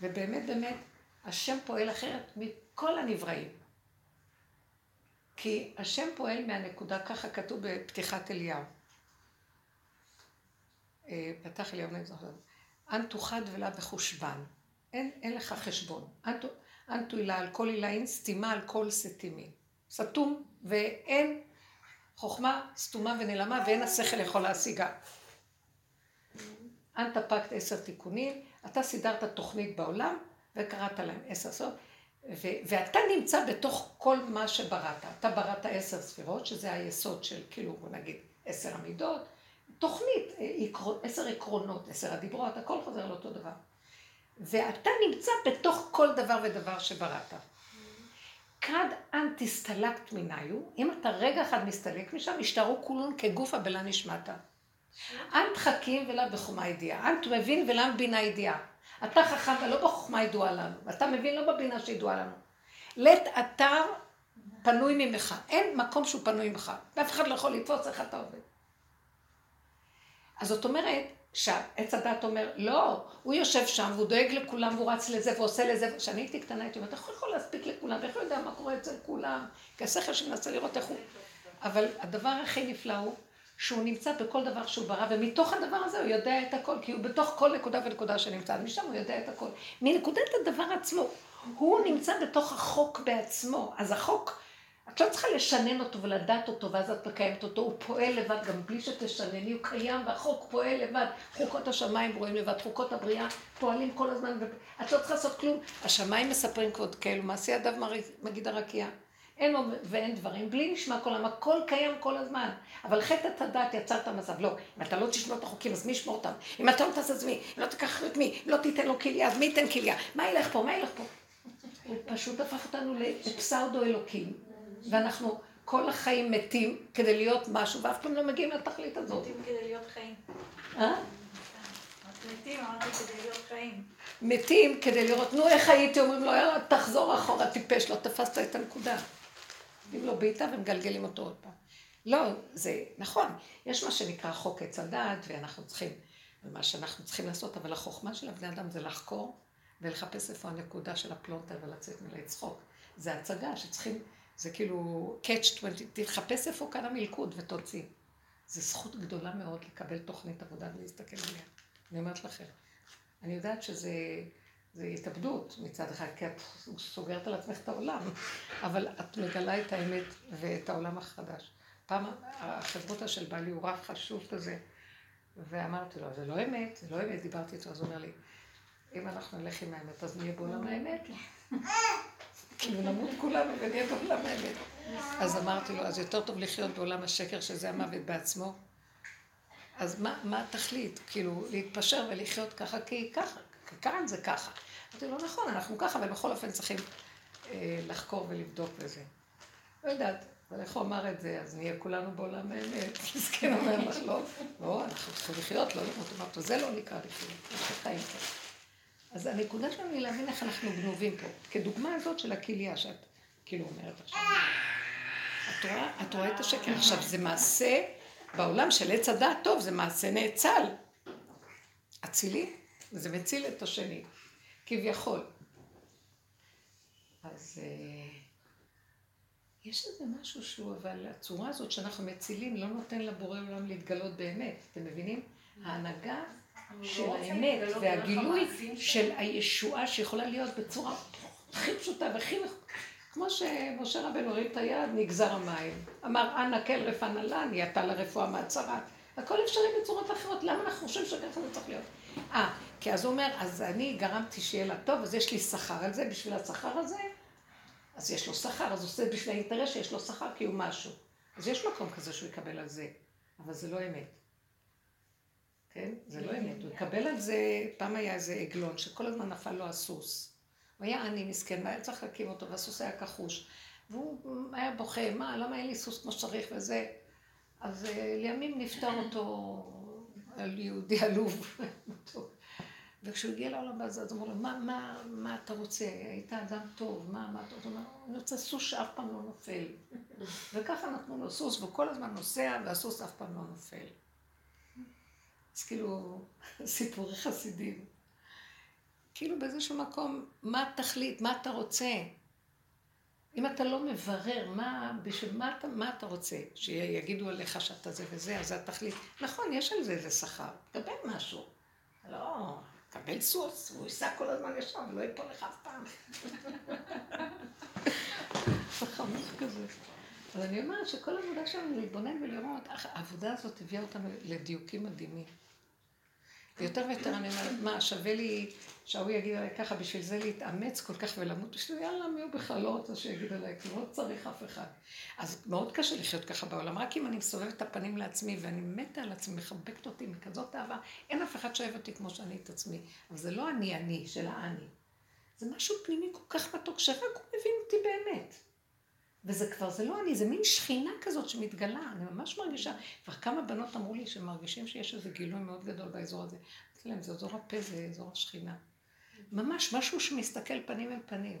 ובאמת, באמת, השם פועל אחרת מכל הנבראים. כי השם פועל מהנקודה, ככה כתוב בפתיחת אליהו. אה, פתח אליהו נעים זוכר. אנ תוחד ולה בחושבן. אין, אין לך חשבון. אנ תועילה על כל עילאין, סתימה על כל סתימין. סתום, ואין חוכמה סתומה ונעלמה, ואין השכל יכול להשיגה. אנ תפקת עשר תיקונים, אתה סידרת תוכנית בעולם, וקראת להם עשר סוף. ו- ואתה נמצא בתוך כל מה שבראת. אתה בראת עשר ספירות, שזה היסוד של, כאילו, בוא נגיד, עשר עמידות, תוכנית. עשר עקרונות, עשר הדיברות, הכל חוזר לאותו דבר. ואתה נמצא בתוך כל דבר ודבר שבראת. כד אנטיסטלקט מניו, אם אתה רגע אחד מסתלק משם, השתרו כולון כגופה בלה נשמעת. אנט חכים ולה בחומה ידיעה, אנט מבין ולה בינה ידיעה. אתה חכם ולא בחוכמה ידועה לנו, אתה מבין לא בבינה שידועה לנו. לית אתר פנוי ממך, אין מקום שהוא פנוי ממך, ואף אחד לא יכול לתפוס איך אתה עובד. אז זאת אומרת, שעץ הדת אומר, לא, הוא יושב שם והוא דואג לכולם והוא רץ לזה ועושה לזה, כשאני הייתי קטנה הייתי אומרת, איך הוא יכול להספיק לכולם, ואיך הוא יודע מה קורה אצל כולם, כי השכל שמנסה לראות איך הוא... אבל הדבר הכי נפלא הוא שהוא נמצא בכל דבר שהוא ברא, ומתוך הדבר הזה הוא יודע את הכל, כי הוא בתוך כל נקודה ונקודה שנמצא, משם הוא יודע את הכל. מנקודת הדבר עצמו, הוא נמצא בתוך החוק בעצמו, אז החוק... את לא צריכה לשנן אותו ולדעת אותו ואז את מקיימת אותו, הוא פועל לבד גם בלי שתשנני, הוא קיים והחוק פועל לבד, חוקות השמיים רואים לבד, חוקות הבריאה פועלים כל הזמן, את לא צריכה לעשות כלום. השמיים מספרים כבוד כאלו, מעשי ידיו מגיד הרקיע. אין ואין דברים, בלי נשמע כל העם, הכל קיים כל הזמן. אבל חטא את הדעת יצר את המצב. לא, אם אתה לא תשמור את החוקים, אז מי ישמור אותם? אם אתה לא תעשה את מי? אם לא תיקח את מי? אם לא תיתן לו כליה, אז מי ייתן כליה? מה ילך פה? מה ילך פה? הוא פשוט הפך אותנו לפסאודו אלוקים. ואנחנו כל החיים מתים כדי להיות משהו, ואף פעם לא מגיעים לתכלית הזאת. מתים כדי להיות חיים. אה? מתים, אמרתי כדי להיות חיים. מתים כדי לראות, נו איך הייתי, אומרים לו, יאללה, תחזור אחורה, טיפש, לא תפסת את הנקודה. אם לא בעיטה ומגלגלים אותו עוד פעם. לא, זה נכון, יש מה שנקרא חוק עץ הדעת, ואנחנו צריכים, מה שאנחנו צריכים לעשות, אבל החוכמה של הבני אדם זה לחקור ולחפש איפה הנקודה של הפלונטר ולצאת מזה. צחוק. זה הצגה שצריכים זה כאילו catch 22, תחפש איפה כאן המלכוד ותוציא. זו זכות גדולה מאוד לקבל תוכנית עבודה ולהסתכל עליה. אני אומרת לכם. אני יודעת שזה זה התאבדות מצד אחד, כי את סוגרת על עצמך את העולם, אבל את מגלה את האמת ואת העולם החדש. פעם החברותא של בעלי הוא רב חשוב כזה, ואמרתי לו, זה לא אמת, זה לא אמת, דיברתי איתו, אז הוא אומר לי, אם אנחנו נלך עם האמת, אז נהיה בעולם האמת. כאילו נמות כולנו ונהיה בעולם האמת. אז אמרתי לו, אז יותר טוב לחיות בעולם השקר, שזה המוות בעצמו. אז מה, מה התכלית? כאילו, להתפשר ולחיות ככה, כי ככה, כאן זה ככה. אמרתי לו, נכון, אנחנו ככה, אבל בכל אופן צריכים אה, לחקור ולבדוק בזה. לא יודעת, אבל איך הוא אמר את זה, אז נהיה כולנו בעולם האמת. מסכן אומר לך, לא, לא, אנחנו צריכים לחיות, לא למות. אמרתי זה לא נקרא לחיות. אז הנקודה שלנו היא להבין איך אנחנו גנובים פה. כדוגמה הזאת של הכליה שאת כאילו אומרת עכשיו. את רואה את השקר. עכשיו, זה מעשה, בעולם של עץ הדעת טוב, זה מעשה נאצל. אצילי, וזה מציל את השני, כביכול. אז אה, יש איזה משהו שהוא, אבל הצורה הזאת שאנחנו מצילים לא נותן לבורא עולם להתגלות באמת, אתם מבינים? ההנהגה של האמת והגילוי של הישועה שיכולה להיות בצורה הכי פשוטה והכי... כמו שמשה רבנו הרים את היד, נגזר המים. אמר, אנא כל רפא נא נהייתה לרפואה מהצהרת. הכל אפשרי בצורות אחרות, למה אנחנו חושבים שככה זה צריך להיות? אה, כי אז הוא אומר, אז אני גרמתי שיהיה לה טוב, אז יש לי שכר על זה, בשביל השכר הזה, אז יש לו שכר, אז הוא עושה בשביל האינטרס שיש לו שכר כי הוא משהו. אז יש מקום כזה שהוא יקבל על זה, אבל זה לא אמת. כן? זה לא אמת. הוא יקבל על זה, פעם היה איזה עגלון שכל הזמן נפל לו הסוס. הוא היה עני מסכן, והיה צריך להקים אותו, והסוס היה כחוש. והוא היה בוכה, מה, למה אין לי סוס כמו שצריך וזה? אז אה, לימים נפטר אותו על יהודי עלוב. וכשהוא הגיע לעולם הזה, אז הוא אמר לו, מה, מה, מה אתה רוצה? היית אדם טוב, מה, מה אתה רוצה? הוא אמר, אני רוצה סוס שאף פעם לא נופל. וככה נתנו לו סוס, והוא כל הזמן נוסע, והסוס אף פעם לא נופל. אז כאילו, סיפורי חסידים. כאילו באיזשהו מקום, מה התכלית, מה אתה רוצה? אם אתה לא מברר מה, בשביל מה אתה, מה אתה רוצה, שיגידו עליך שאתה זה וזה, אז זה התכלית. נכון, יש על זה איזה שכר, תקבל משהו. לא, תקבל סוס, הוא ייסע כל הזמן ישר ולא ייפול לך אף פעם. זה חמור כזה. אז אני אומרת שכל העבודה שלנו להתבונן ולראות, העבודה הזאת הביאה אותנו לדיוקים מדהימים. ויותר ויותר אני אומרת, מה, שווה לי שההוא יגיד עליי ככה, בשביל זה להתאמץ כל כך ולמות בשביל יאללה, מי הוא בכלל לא רוצה שיגיד עליי, כי לא צריך אף אחד. אז מאוד קשה לחיות ככה בעולם, רק אם אני מסובבת את הפנים לעצמי ואני מתה על עצמי, מחבקת אותי מכזאת אהבה, אין אף אחד שאוהב אותי כמו שאני את עצמי. אבל זה לא אני אני של האני. זה משהו פנימי כל כך מתוק, שרק הוא מבין אותי באמת. וזה כבר, זה לא אני, זה מין שכינה כזאת שמתגלה, אני ממש מרגישה, כבר כמה בנות אמרו לי שהם מרגישים שיש איזה גילוי מאוד גדול באזור הזה. אמרתי להם, זה אזור הפה, זה אזור השכינה. ממש משהו שמסתכל פנים אל פנים.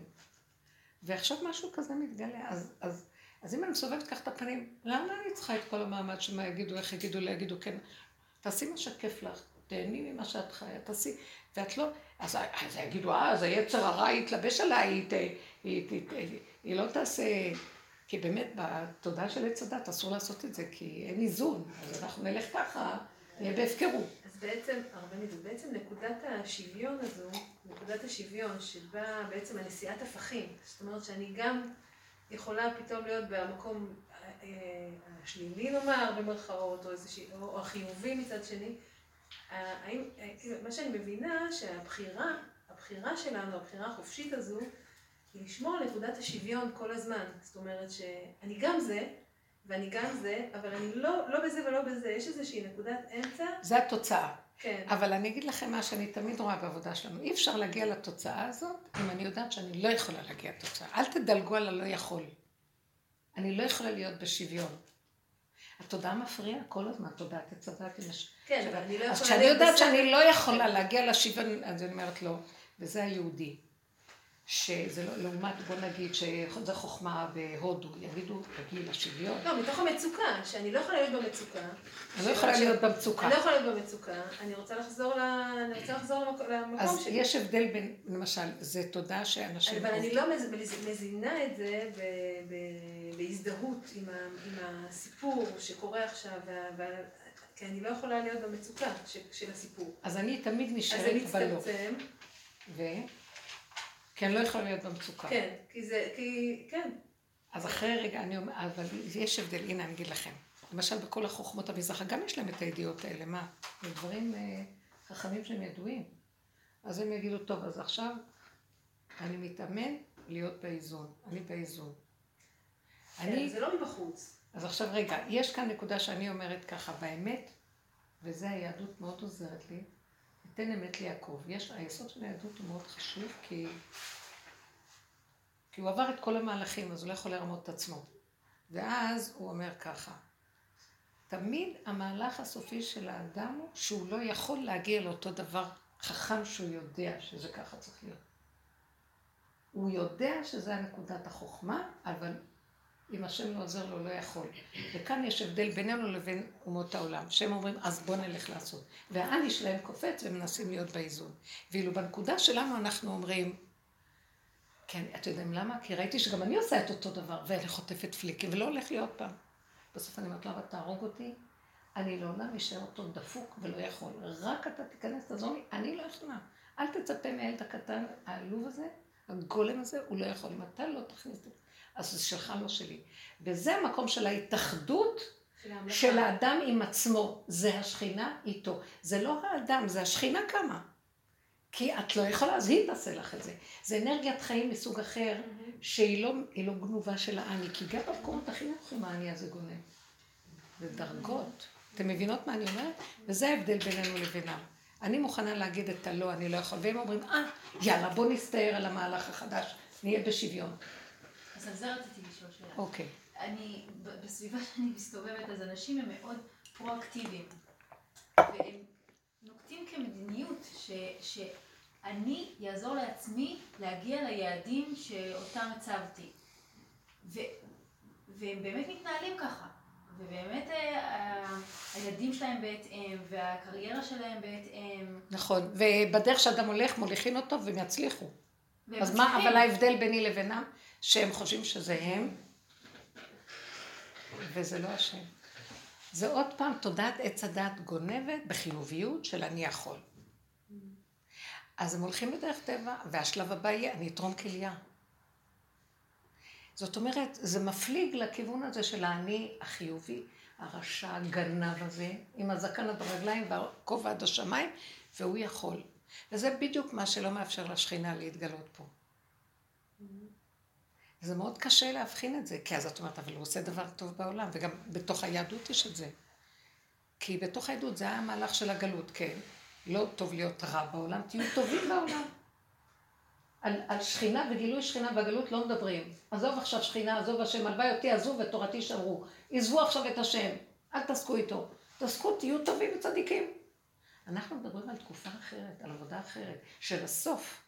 ועכשיו משהו כזה מתגלה, אז, אז, אז אם אני מסובבת ככה את הפנים, למה אני צריכה את כל המעמד שמה יגידו, איך יגידו, לא יגידו, כן, תעשי מה שכיף לך, תהני ממה שאת חיה, תעשי, ואת לא, אז, אז יגידו, אה, אז היצר הרע יתלבש עליי, היא, היא, היא, היא, היא, היא לא תעשה, כי באמת בתודעה של עץ הדת אסור לעשות את זה, כי אין איזון, אז אנחנו נלך ככה, נהיה בהפקרות. אז בעצם, הרבנית, בעצם נקודת השוויון הזו, נקודת השוויון שבה בעצם הנשיאת הפכים, זאת אומרת שאני גם יכולה פתאום להיות במקום אה, השלילי נאמר, במרכאות, או, החיובי מצד שני. האם, כאילו, מה שאני מבינה, שהבחירה, הבחירה שלנו, הבחירה החופשית הזו, היא לשמור על נקודת השוויון כל הזמן. זאת אומרת שאני גם זה, ואני גם זה, אבל אני לא, לא בזה ולא בזה, יש איזושהי נקודת אמצע. זה התוצאה. כן. אבל אני אגיד לכם מה שאני תמיד רואה בעבודה שלנו. אי אפשר להגיע לתוצאה הזאת אם אני יודעת שאני לא יכולה להגיע לתוצאה. אל תדלגו על הלא יכול. אני לא יכולה להיות בשוויון. התודעה מפריעה כל הזמן, תודעת עץ הדת. כן, אבל אני לא יכולה... אז כשאני יודעת שאני לא יכולה להגיע לשוויון, אז אני אומרת לא, וזה היהודי. שזה לא, לעומת, בוא נגיד, שזה חוכמה בהודו, יגידו, תגיעי לשוויון. לא, מתוך המצוקה, שאני לא יכולה להיות במצוקה. אני לא יכולה להיות במצוקה. אני לא יכולה להיות במצוקה, אני רוצה לחזור, ל... אני רוצה לחזור למקום שלי. אז יש הבדל בין, למשל, זה תודה שאנשים... אבל אני לא מזינה את זה בהזדהות עם הסיפור שקורה עכשיו, כי אני לא יכולה להיות במצוקה של הסיפור. אז אני תמיד נשארת בלא. אז זה מצטמצם. ו? כי אני לא יכולה להיות במצוקה. כן, כי זה, כי, כן. אז אחרי רגע, אני אומר, אבל יש הבדל, הנה אני אגיד לכם. למשל בכל החוכמות המזרח, גם יש להם את הידיעות האלה, מה? זה דברים אה, חכמים שהם ידועים. אז הם יגידו, טוב, אז עכשיו אני מתאמן להיות באיזון. אני באיזון. כן, אני... זה לא מבחוץ. אז עכשיו רגע, יש כאן נקודה שאני אומרת ככה, באמת, וזה היהדות מאוד עוזרת לי, תן אמת ליעקב. יש, היסוד של היהדות הוא מאוד חשוב, כי, כי הוא עבר את כל המהלכים, אז הוא לא יכול לרמות את עצמו. ואז הוא אומר ככה, תמיד המהלך הסופי של האדם הוא שהוא לא יכול להגיע לאותו דבר חכם שהוא יודע שזה ככה צריך להיות. הוא יודע שזה הנקודת החוכמה, אבל אם השם לא עוזר לו, לא יכול. וכאן יש הבדל בינינו לבין אומות העולם, שהם אומרים, אז בוא נלך לעשות. והאני שלהם קופץ ומנסים להיות באיזון. ואילו בנקודה שלנו אנחנו אומרים, כן, אתם יודעים למה? כי ראיתי שגם אני עושה את אותו דבר, ואני חוטפת פליקים, ולא הולך לי עוד פעם. בסוף אני אומרת, למה תהרוג אותי? אני לעולם אשאר אותו דפוק ולא יכול. רק אתה תיכנס, תעזור לי, אני לא יכולה. אל תצפה מהילד הקטן, העלוב הזה, הגולם הזה, הוא לא יכול. אם אתה לא תכניס את. אז זה שלך, לא שלי. וזה המקום של ההתאחדות של, האדם עם עצמו. זה השכינה איתו. זה לא האדם, זה השכינה קמה. כי את לא יכולה, אז היא תעשה לך את זה. זה אנרגיית חיים מסוג אחר. שהיא לא, לא גנובה של האני, כי גם במקומות הכי נמוכים האני הזה גונב. זה דרגות. אתם מבינות מה אני אומרת? וזה ההבדל בינינו לבינם. אני מוכנה להגיד את הלא, אני לא יכול, והם אומרים, אה, יאללה, בוא נסתער על המהלך החדש, נהיה בשוויון. על זה רציתי לשאול שאלה. אוקיי. אני, בסביבה שאני מסתובבת, אז אנשים הם מאוד פרואקטיביים. והם נוקטים כמדיניות ש, שאני יעזור לעצמי להגיע ליעדים שאותם הצבתי. ו, והם באמת מתנהלים ככה. ובאמת אה, הילדים שלהם בהתאם, והקריירה שלהם בהתאם. נכון, ובדרך שאדם הולך מוליכים אותו והם יצליחו. אז מה, אבל ההבדל ביני לבינם? שהם חושבים שזה הם, וזה לא השם. זה עוד פעם תודעת עץ הדת גונבת בחיוביות של אני יכול. אז הם הולכים בדרך טבע, והשלב הבא יהיה, אני אתרום כליה. זאת אומרת, זה מפליג לכיוון הזה של האני החיובי, הרשע הגנב הזה, עם הזקן עד הרגליים והכובע עד השמיים, והוא יכול. וזה בדיוק מה שלא מאפשר לשכינה להתגלות פה. זה מאוד קשה להבחין את זה, כי אז את אומרת, אבל הוא עושה דבר טוב בעולם, וגם בתוך היהדות יש את זה. כי בתוך היהדות זה המהלך של הגלות, כן. לא טוב להיות רע בעולם, תהיו טובים בעולם. על, על שכינה וגילוי שכינה בגלות לא מדברים. עזוב עכשיו שכינה, עזוב השם, הלוואי אותי עזוב ותורתי שמרו. עזבו עכשיו את השם, אל תעסקו איתו. תעסקו, תהיו טובים וצדיקים. אנחנו מדברים על תקופה אחרת, על עבודה אחרת, של הסוף,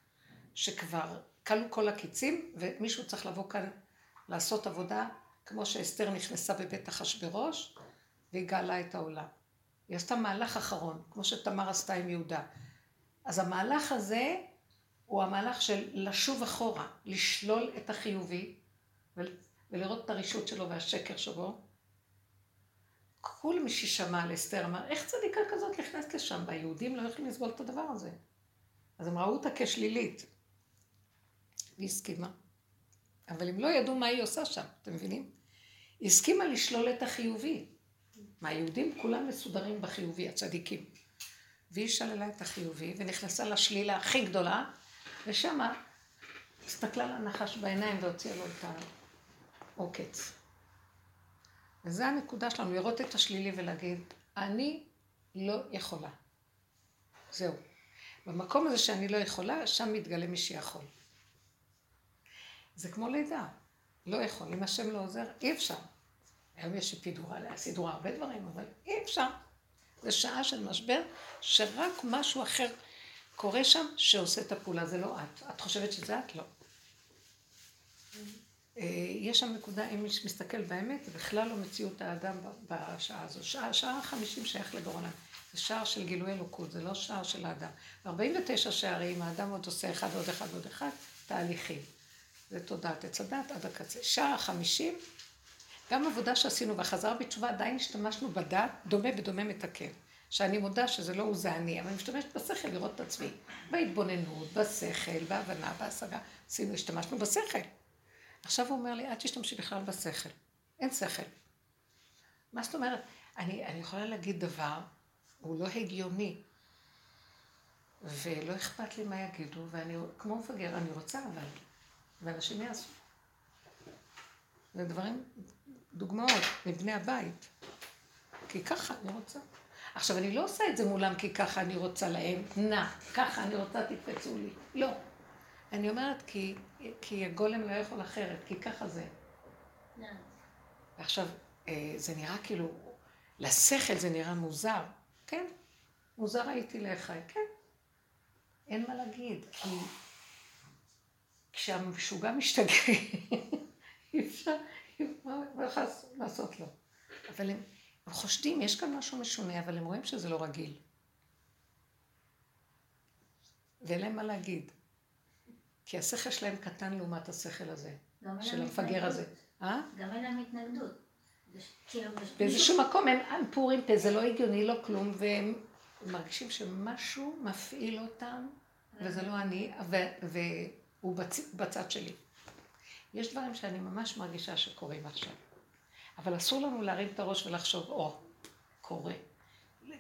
שכבר כלו כל הקיצים, ומישהו צריך לבוא כאן לעשות עבודה, כמו שאסתר נכנסה בבית אחשוורוש, והיא גאלה את העולם. היא עשתה מהלך אחרון, כמו שתמר עשתה עם יהודה. אז המהלך הזה הוא המהלך של לשוב אחורה, לשלול את החיובי ולראות את הרישות שלו והשקר שבו. כל מי ששמע על אסתר אמר, איך צדיקה כזאת נכנסת לשם? והיהודים לא יכולים לסבול את הדבר הזה. אז הם ראו אותה כשלילית. והיא הסכימה. אבל הם לא ידעו מה היא עושה שם, אתם מבינים? היא הסכימה לשלול את החיובי. מה, היהודים כולם מסודרים בחיובי, הצדיקים. והיא שללה את החיובי ונכנסה לשלילה הכי גדולה, ושמה הסתכלה לנחש בעיניים והוציאה לו את העוקץ. וזו הנקודה שלנו, לראות את השלילי ולהגיד, אני לא יכולה. זהו. במקום הזה שאני לא יכולה, שם מתגלה מי שיכול. זה כמו לידה. לא יכול. אם השם לא עוזר, אי אפשר. היום יש סידורה, סידורה הרבה דברים, אבל אי אפשר. זו שעה של משבר, שרק משהו אחר קורה שם שעושה את הפעולה, זה לא את. את חושבת שזה את? לא. אה, יש שם נקודה, אם מי שמסתכל באמת, זה בכלל לא מציאות האדם בשעה הזו. שעה, שעה חמישים שייך לגורלם. זה שער של גילוי אלוקות, זה לא שער של האדם. 49 שערים, האדם עוד עושה אחד ועוד אחד ועוד אחד, תהליכים. זה תודעת עץ הדת עד הקצה. שער החמישים, גם עבודה שעשינו בחזרה בתשובה, עדיין השתמשנו בדת, דומה בדומה מתקן. שאני מודה שזה לא הוא זה אני, אבל אני משתמשת בשכל לראות את עצמי. בהתבוננות, בשכל, בהבנה, בהשגה. עשינו, השתמשנו בשכל. עכשיו הוא אומר לי, אל תשתמשי בכלל בשכל. אין שכל. מה זאת אומרת? אני, אני יכולה להגיד דבר, הוא לא הגיוני, ולא אכפת לי מה יגידו, ואני, כמו מפגר, אני רוצה אבל, ואנשים יעשו. זה דברים, דוגמאות מבני הבית. כי ככה אני רוצה. עכשיו, אני לא עושה את זה מולם כי ככה אני רוצה להם, נא, ככה אני רוצה, תקפצו לי. לא. אני אומרת כי, כי הגולם לא יכול אחרת, כי ככה זה. ועכשיו, אה, זה נראה כאילו, לשכל זה נראה מוזר. כן, מוזר הייתי לאחי, כן. אין מה להגיד, כי כשהמשוגע משתגע, אי אפשר, מה יכול לעשות לו? אבל הם... הם חושדים, יש כאן משהו משונה, אבל הם רואים שזה לא רגיל. ואין להם מה להגיד. כי השכל שלהם קטן לעומת השכל הזה, של המפגר הזה. אה? גם אין להם התנגדות. כאילו, באיזשהו מקום הם פורים פה, זה לא הגיוני, לא כלום, והם מרגישים שמשהו מפעיל אותם, וזה לא אני, והוא בצד שלי. יש דברים שאני ממש מרגישה שקורים עכשיו. אבל אסור לנו להרים את הראש ולחשוב, או, oh, קורה.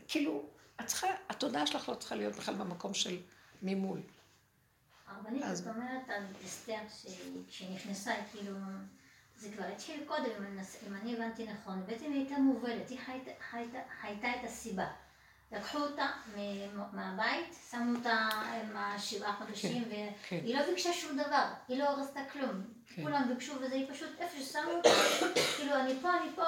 כאילו, את צריכה, התודעה שלך לא צריכה להיות בכלל במקום של ממול. הרבנית, אז... זאת אומרת על אסתר שנכנסה, כאילו, זה כבר התחיל קודם, אם אני הבנתי נכון, בעצם היא הייתה מובלת, היא חייתה את הסיבה. לקחו אותה מהבית, שמו אותה עם השבעה חודשים, כן, והיא כן. לא ביקשה שום דבר, היא לא רצתה כלום. כן. כולם ביקשו וזה, היא פשוט איפה ששמו אותה, כאילו אני פה, אני פה,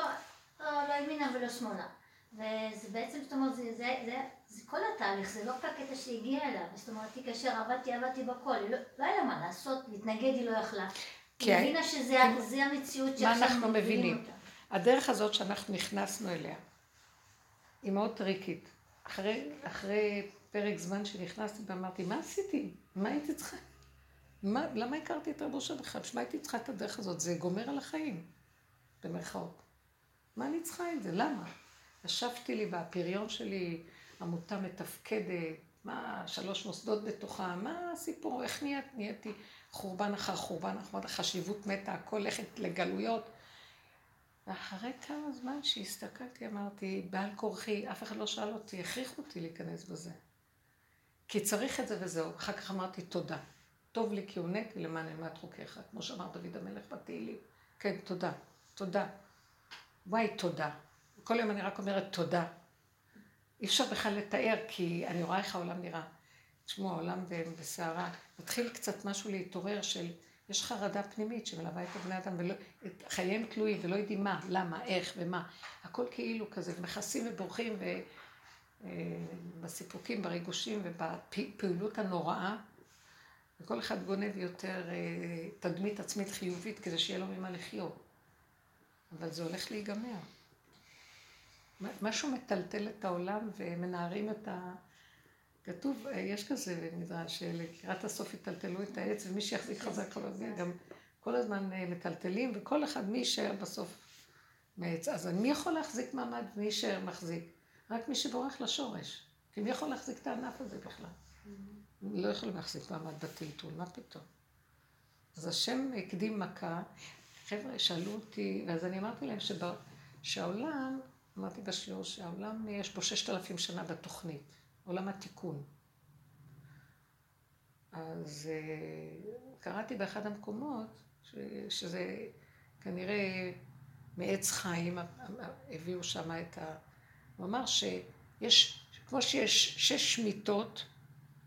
לא, לא ימינה ולא שמאלה. וזה בעצם, זאת אומרת, זה, זה, זה, זה כל התהליך, זה לא רק הקטע שהגיע אליו. זאת אומרת, היא כאשר עבדתי, עבדתי בכל, לא, לא היה לה מה לעשות, להתנגד היא לא יכלה. היא הבינה שזה המציאות שעכשיו אנחנו מבינים. הדרך הזאת שאנחנו נכנסנו אליה, היא מאוד טריקית. אחרי, אחרי פרק זמן שנכנסתי ואמרתי, מה עשיתי? מה הייתי צריכה? מה, למה הכרתי את רבו בכלל? בשביל מה הייתי צריכה את הדרך הזאת? זה גומר על החיים, במרכאות. מה אני צריכה את זה? למה? ישבתי לי בפריון שלי, עמותה מתפקדת, מה, שלוש מוסדות בתוכה, מה הסיפור, איך נהיית, נהייתי חורבן אחר חורבן, חשיבות מתה, הכל לכת לגלויות. ואחרי כמה זמן שהסתכלתי, אמרתי, בעל כורחי, אף אחד לא שאל אותי, הכריחו אותי להיכנס בזה. כי צריך את זה וזהו. אחר כך אמרתי, תודה. טוב לי כי הונאתי למען אלמד חוקיך, כמו שאמר דוד המלך בתהילים. כן, תודה, תודה. וואי, תודה. כל יום אני רק אומרת תודה. אי אפשר בכלל לתאר, כי אני רואה איך העולם נראה. תשמעו, העולם בסערה. מתחיל קצת משהו להתעורר של, יש חרדה פנימית שמלווה את הבני אדם, וחייהם תלויים ולא יודעים מה, למה, איך ומה. הכל כאילו כזה, מכסים ובורחים, ובסיפוקים, אה, בריגושים ובפעילות הנוראה. וכל אחד גונב יותר אה, תדמית עצמית חיובית כדי שיהיה לו ממה לחיות. אבל זה הולך להיגמר. משהו מטלטל את העולם ומנערים את ה... כתוב, אה, יש כזה מדרש, שלקראת הסוף יטלטלו את העץ ומי שיחזיק חזק חזק, גם כל הזמן אה, מטלטלים וכל אחד מי יישאר בסוף מעץ. אז מי יכול להחזיק מעמד ומי יישאר מחזיק? רק מי שבורח לשורש. כי מי יכול להחזיק את הענף הזה בכלל? Mm-hmm. לא יכולים להחזיק מעמד בטלטול, מה פתאום? אז השם הקדים מכה. חבר'ה, שאלו אותי, ואז אני אמרתי להם שבא, שהעולם, אמרתי בשיעור שהעולם יש בו ששת אלפים שנה בתוכנית. עולם התיקון. אז אה, קראתי באחד המקומות, ש, שזה כנראה מעץ חיים, הביאו שם את ה... הוא אמר שיש, כמו שיש שש מיטות,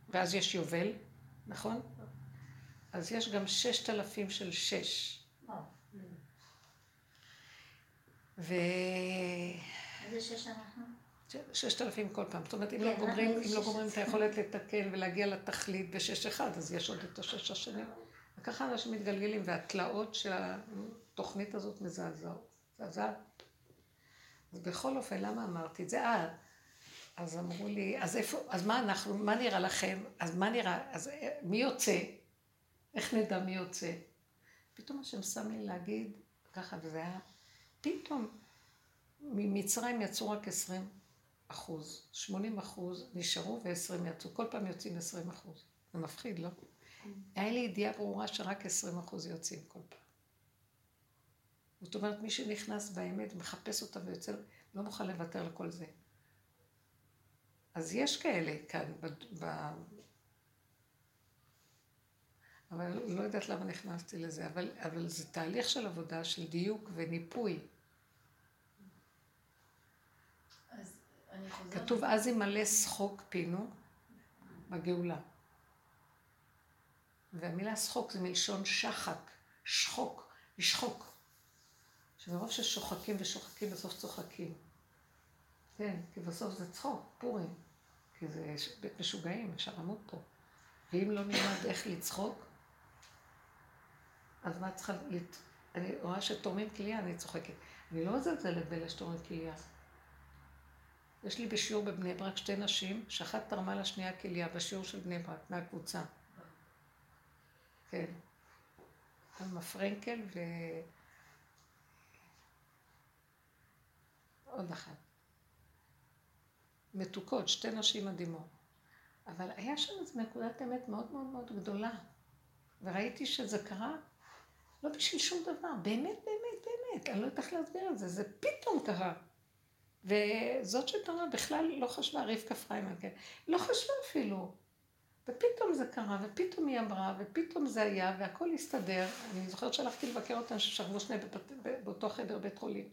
ואז יש יובל, נכון? אז יש גם ששת אלפים של שש. ו... איזה שש אנחנו? ששת אלפים כל פעם. זאת אומרת, אם לא כן, גומרים, אם לא גומרים את היכולת לתקן ולהגיע לתכלית בשש אחד, אז יש עוד את השש השנים. וככה אנשים מתגלגלים, והתלאות של התוכנית הזאת מזעזעות. מזעזעת. אז בכל אופן, למה אמרתי את זה? אה, אז אמרו לי, אז איפה, אז מה אנחנו, מה נראה לכם? אז מה נראה, אז אה, מי יוצא? איך נדע מי יוצא? פתאום השם שם לי להגיד ככה, וזה היה, פתאום ממצרים יצאו רק עשרים אחוז, 80 אחוז נשארו ו-20 יצאו, כל פעם יוצאים 20 אחוז. זה מפחיד, לא? היה לי ידיעה ברורה שרק 20 אחוז יוצאים כל פעם. זאת אומרת, מי שנכנס באמת, מחפש אותה ויוצא, לא מוכן לוותר לכל זה. אז יש כאלה כאן, ב... ב... אבל לא יודעת למה נכנסתי לזה, אבל, אבל זה תהליך של עבודה, של דיוק וניפוי. כתוב אז ימלא שחוק פינו בגאולה. והמילה שחוק זה מלשון שחק, שחוק, לשחוק. שמרוב ששוחקים ושוחקים בסוף צוחקים. כן, כי בסוף זה צחוק, פורים. כי זה בית משוגעים, אפשר למות פה. ואם לא נלמד איך לצחוק, אז מה צריכה... לת... אני רואה שתורמים כליה, אני צוחקת. אני לא מזלזלת באלה שתורמים כליה. יש לי בשיעור בבני ברק שתי נשים, שאחת תרמה לשנייה כליה בשיעור של בני ברק, מהקבוצה. כן. אלמה פרנקל ו... עוד אחת. מתוקות, שתי נשים מדהימות. אבל היה שם איזו נקודת אמת מאוד מאוד מאוד גדולה. וראיתי שזה קרה לא בשביל שום דבר, באמת, באמת, באמת. אני לא יודעת איך להסביר את זה, זה פתאום קרה. וזאת שתורה בכלל לא חשבה, רבקה פריימן, כן? לא חשבה אפילו. ופתאום זה קרה, ופתאום היא אמרה, ופתאום זה היה, והכל הסתדר. אני זוכרת שהלכתי לבקר אותם, ששכבו שני באותו חדר בית חולים.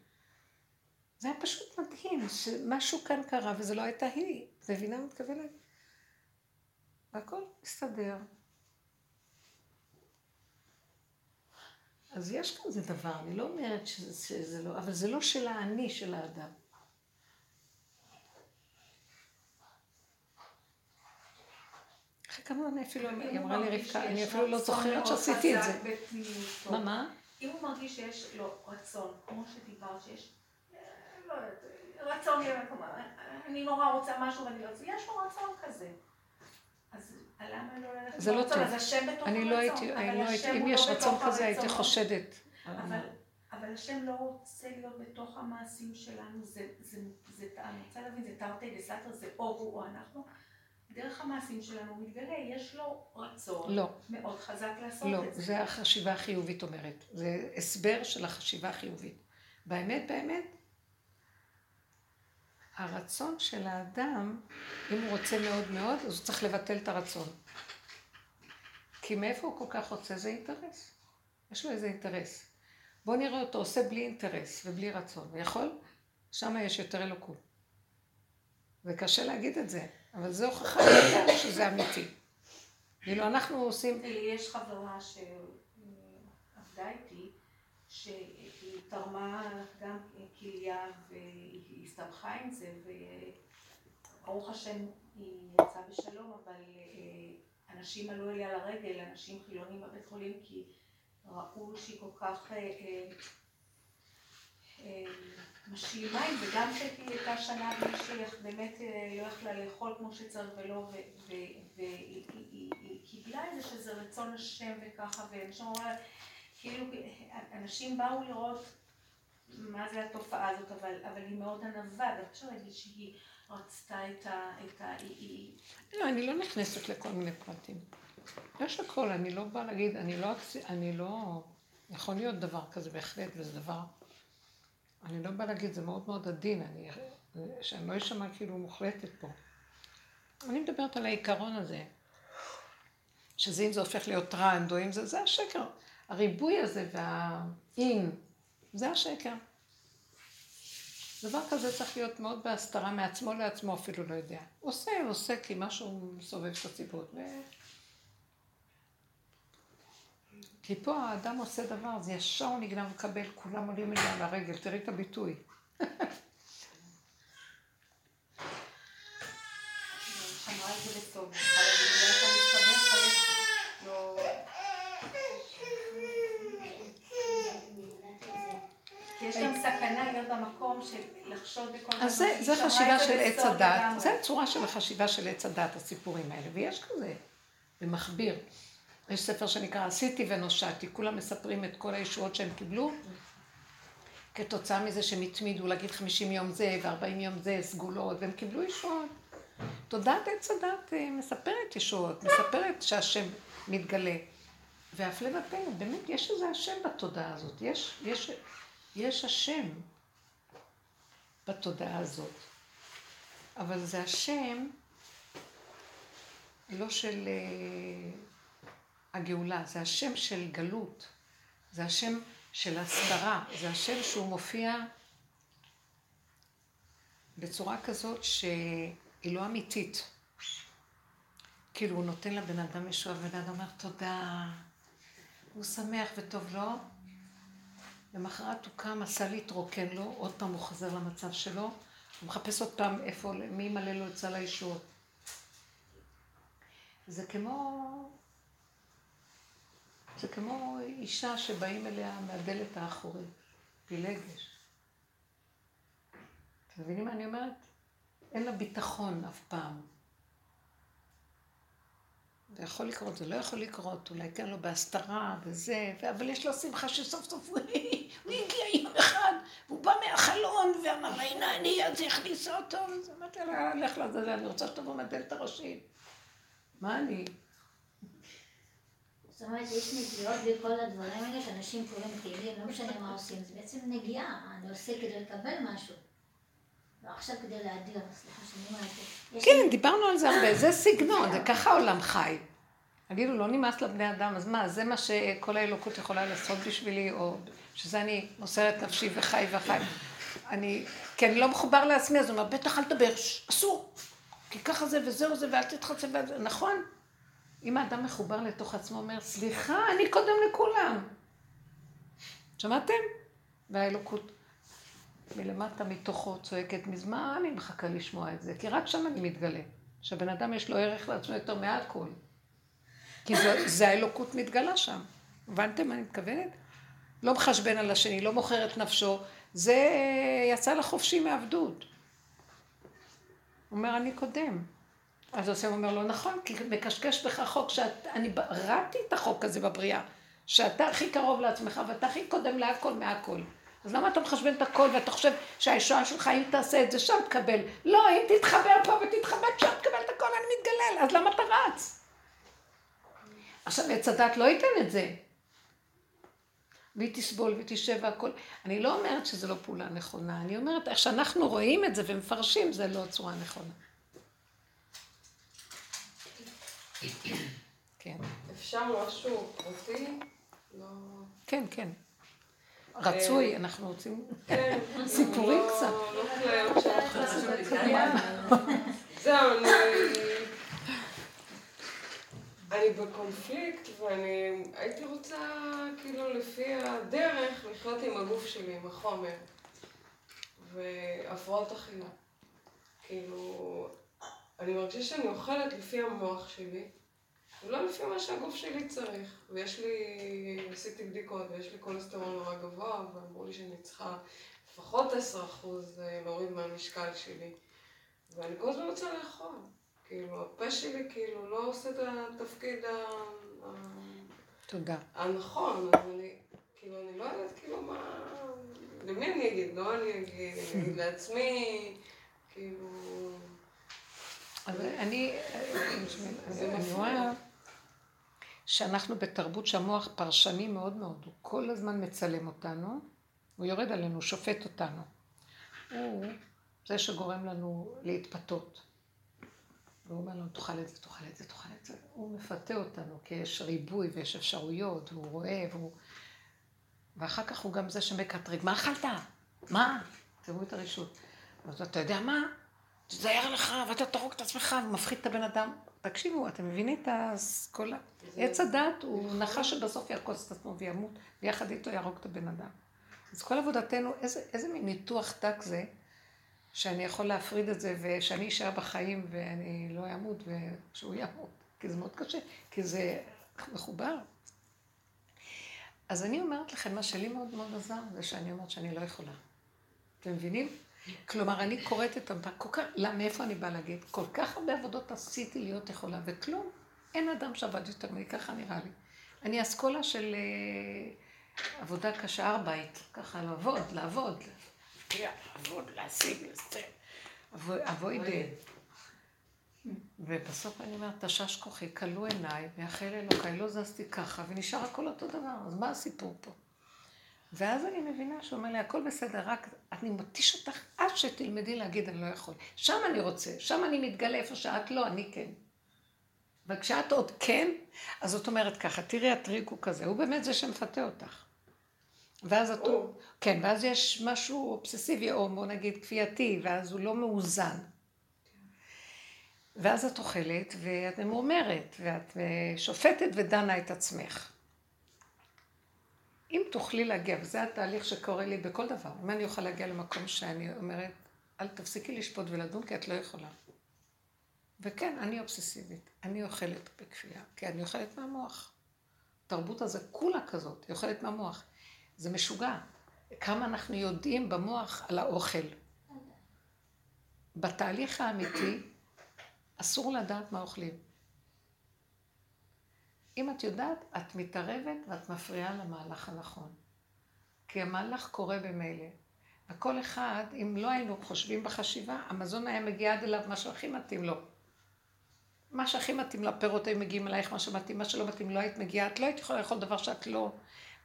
זה היה פשוט מדהים, שמשהו כאן קרה, וזה לא הייתה היא. את מבינה מה מתכוונת? והכל הסתדר. אז יש כאן זה דבר, אני לא אומרת שזה, שזה לא, אבל זה לא של האני של האדם. כמה אני אפילו, היא אמרה לי רבקה, אני אפילו לא זוכרת שעשיתי את זה. מה, מה? אם הוא מרגיש שיש לו רצון, כמו שדיברת, שיש לא רצון, אני נורא רוצה משהו ואני לא... יש לו רצון כזה. אז למה לא ללכת זה לא טוב. אז השם בתוך אני לא הייתי, לא אם יש לא רצון כזה הייתי חושדת. אבל השם לא רוצה להיות בתוך המעשים שלנו, זה, אני רוצה להבין, זה תרתי דסתר, זה או הוא או אנחנו. דרך המעשים שלנו מתגלה, יש לו רצון לא. מאוד חזק לעשות לא, את זה. לא, זה החשיבה החיובית אומרת. זה הסבר של החשיבה החיובית. באמת, באמת, הרצון של האדם, אם הוא רוצה מאוד מאוד, אז הוא צריך לבטל את הרצון. כי מאיפה הוא כל כך רוצה? זה אינטרס. יש לו איזה אינטרס. בואו נראה אותו עושה בלי אינטרס ובלי רצון. הוא יכול? שם יש יותר אלוקות. זה קשה להגיד את זה, אבל זו הוכחה שזה אמיתי. כאילו אנחנו עושים... יש חברה שעבדה איתי, שהיא תרמה גם כליה והיא הסתבכה עם זה, וברוך השם היא יצאה בשלום, אבל אה, אנשים עלו אליה לרגל, אנשים חילונים בבית חולים, כי ראו שהיא כל כך... אה, אה, משלימה עם זה, גם כשהיא הייתה שנה בלי שהיא באמת לא יכלה לאכול כמו שצריך ולא, והיא קיבלה את זה שזה רצון השם וככה, ואנשים אמרו כאילו, אנשים באו לראות מה זה התופעה הזאת, אבל, אבל היא מאוד ענווה, ואי אפשר להגיד שהיא רצתה את ה... את ה היא... לא, אני לא נכנסת לכל מיני פרטים. יש הכל, אני לא באה להגיד, אני לא, אני לא... יכול להיות דבר כזה בהחלט, וזה דבר... אני לא באה להגיד, זה מאוד מאוד עדין, אני... שאני לא אשמע כאילו מוחלטת פה. אני מדברת על העיקרון הזה, שזה אם זה הופך להיות טרנד, או אם זה, זה השקר. הריבוי הזה והאין, זה השקר. דבר כזה צריך להיות מאוד בהסתרה מעצמו לעצמו, אפילו לא יודע. עושה, עושה, כי משהו מסובב את הסיבות. ו... כי פה האדם עושה דבר, זה ישר נגנב לקבל, כולם עולים אליה על הרגל, תראי את הביטוי. שמרה את זה לטוב. יש גם סכנה להיות במקום של לחשוד בכל אז זה, זה חשיבה של עץ הדת, זה הצורה של החשיבה של עץ הדת, הסיפורים האלה, ויש כזה, זה מחביר. יש ספר שנקרא עשיתי ונושעתי, כולם מספרים את כל הישועות שהם קיבלו, כתוצאה מזה שהם התמידו להגיד חמישים יום זה וארבעים יום זה, סגולות, והם קיבלו ישועות. תודעת עץ הדת אה, מספרת ישועות, מספרת שהשם מתגלה. והפלא ופלא, באמת יש איזה השם בתודעה הזאת, יש, יש, יש השם בתודעה הזאת. אבל זה השם לא של uh, הגאולה, זה השם של גלות, זה השם של הסתרה, זה השם שהוא מופיע בצורה כזאת שהיא לא אמיתית. כאילו הוא נותן לבן אדם ישועה, ובן אדם אומר תודה, הוא שמח וטוב לו, למחרת הוא קם, עשה להתרוקן לו, עוד פעם הוא חוזר למצב שלו, הוא מחפש עוד פעם איפה, מי ימלא לו את סל הישועות. זה כמו, זה כמו אישה שבאים אליה מהדלת האחורית, פילגש. אתם מבינים מה אני אומרת? אין לה ביטחון אף פעם. זה יכול לקרות, זה לא יכול לקרות, אולי כן לו בהסתרה וזה, אבל יש לו שמחה שסוף סוף הוא הגיע יום אחד, הוא בא מהחלון ואמר הנה אני, אז הכניסה אותו, אז אמרתי לה, לך לזה, אני רוצה שתבוא מהדלת הראשית. מה אני? זאת אומרת, יש נגיעות בכל הדברים האלה, שאנשים קוראים תהילים, לא משנה מה עושים, זה בעצם נגיעה, אני עושה כדי לקבל משהו. לא כדי להדיר, סליחה שאני אומרת. כן, דיברנו על זה הרבה, זה סגנון, זה ככה העולם חי. תגידו, לא נמאס לבני אדם, אז מה, זה מה שכל האלוקות יכולה לעשות בשבילי, או שזה אני מוסרת נפשי וחי וחי. אני, כי אני לא מחובר לעצמי, אז הוא אומר, בטח אל תדבר, אסור. כי ככה זה וזהו זה, ואל תתחצה, נכון? אם האדם מחובר לתוך עצמו, אומר, סליחה, אני קודם לכולם. שמעתם? והאלוקות מלמטה מתוכו צועקת, מזמן אני מחכה לשמוע את זה, כי רק שם אני מתגלה. שהבן אדם יש לו ערך לעצמו יותר מהכל. כי זה, זה האלוקות מתגלה שם. הבנתם מה אני מתכוונת? לא מחשבן על השני, לא מוכר את נפשו, זה יצא לחופשי מעבדות. הוא אומר, אני קודם. אז השם אומר לו, נכון, כי מקשקש בך חוק שאני בראתי את החוק הזה בבריאה, שאתה הכי קרוב לעצמך ואתה הכי קודם להכל מהכל. אז למה אתה מחשבן את הכל ואתה חושב שהישועה שלך, אם תעשה את זה שם תקבל? לא, אם תתחבר פה ותתחבק שם תקבל את הכל, אני מתגלל, אז למה אתה רץ? עכשיו, עץ הדת לא ייתן את זה. והיא תסבול והיא תשב והכל. אני לא אומרת שזו לא פעולה נכונה, אני אומרת איך שאנחנו רואים את זה ומפרשים, זה לא צורה נכונה. כן. אפשר משהו פרטי? לא... כן, כן. רצוי, אנחנו רוצים כן. סיפורים לא- קצת. לא. זהו, אני... אני בקונפליקט ואני הייתי רוצה כאילו לפי הדרך לחיות עם הגוף שלי, עם החומר והפרעות אכילה. כאילו, אני מרגישה שאני אוכלת לפי המוח שלי ולא לפי מה שהגוף שלי צריך. ויש לי, עשיתי בדיקות ויש לי כולסטרול נורא גבוה ואמרו לי שאני צריכה לפחות 10% להוריד מהמשקל שלי ואני כל הזמן רוצה לאכול. כאילו, הפה שלי כאילו לא עושה את התפקיד ה... ה- תודה. הנכון, אז אני, כאילו, אני לא יודעת כאילו מה... למי אני אגיד? לא אני אגיד, אני אגיד לעצמי, כאילו... אבל אני, אני אני רואה שאנחנו בתרבות שהמוח פרשני מאוד מאוד, הוא כל הזמן מצלם אותנו, הוא יורד עלינו, שופט אותנו. הוא זה שגורם לנו להתפתות. והוא אומר לנו, תאכל את זה, תאכל את זה, תאכל את זה. הוא מפתה אותנו, כי יש ריבוי ויש אפשרויות, והוא רואה, והוא... ואחר כך הוא גם זה שמקטרג, מה אכלת? מה? תראו את הרשות. אז אתה יודע מה? תזהר לך, ואתה תהרוג את עצמך, ומפחיד את הבן אדם. תקשיבו, אתם מבינים את כל ה... עץ הדת הוא נחש שבסוף יעקוץ את עצמו וימות, ויחד איתו יהרוג את הבן אדם. אז כל עבודתנו, איזה, איזה מין ניתוח דק זה, שאני יכול להפריד את זה, ושאני אשאר בחיים ואני לא אמות, ושהוא ימות. כי זה מאוד קשה, כי זה מחובר. אז אני אומרת לכם, מה שלי מאוד מאוד עזר, זה שאני אומרת שאני לא יכולה. אתם מבינים? כלומר, אני קוראת את המפה, כל כך, למה, מאיפה אני באה להגיד? כל כך הרבה עבודות עשיתי להיות יכולה, וכלום. אין אדם שעבד יותר ממני, ככה נראה לי. אני אסכולה של uh, עבודה קשה, ארבעית, ככה לעבוד, לעבוד, להשקיע, לעבוד, להשיג, לסתר. אבוידה. ובסוף אני אומרת, תשש כוחי, כלו עיניי, ויחל אלוקיי, לא זזתי ככה, ונשאר הכל אותו דבר, אז מה הסיפור פה? ואז אני מבינה שהוא אומר לי, הכל בסדר, רק אני מתיש אותך עד שתלמדי להגיד, אני לא יכול. שם אני רוצה, שם אני מתגלה איפה שאת לא, אני כן. וכשאת עוד כן, אז זאת אומרת ככה, תראי הטריק הוא כזה, הוא באמת זה שמפתה אותך. ואז את... כן, ואז יש משהו אובססיבי, או בוא נגיד כפייתי, ואז הוא לא מאוזן. ואז את אוכלת, ואת ממורמרת, ואת שופטת ודנה את עצמך. אם תוכלי להגיע, וזה התהליך שקורה לי בכל דבר, אם אני אוכל להגיע למקום שאני אומרת, אל תפסיקי לשפוט ולדון, כי את לא יכולה. וכן, אני אובססיבית, אני אוכלת בכפייה, כי אני אוכלת מהמוח. התרבות הזו כולה כזאת, היא אוכלת מהמוח. זה משוגע. כמה אנחנו יודעים במוח על האוכל. בתהליך האמיתי, אסור לדעת מה אוכלים. אם את יודעת, את מתערבת ואת מפריעה למהלך הנכון. כי המהלך קורה במילא. וכל אחד, אם לא היינו חושבים בחשיבה, המזון היה מגיע עד אליו מה שהכי מתאים לו. מה שהכי מתאים לפירות היו מגיעים אלייך, מה שמתאים, מה שלא מתאים לא היית מגיעה, את לא היית יכולה לאכול דבר שאת לא...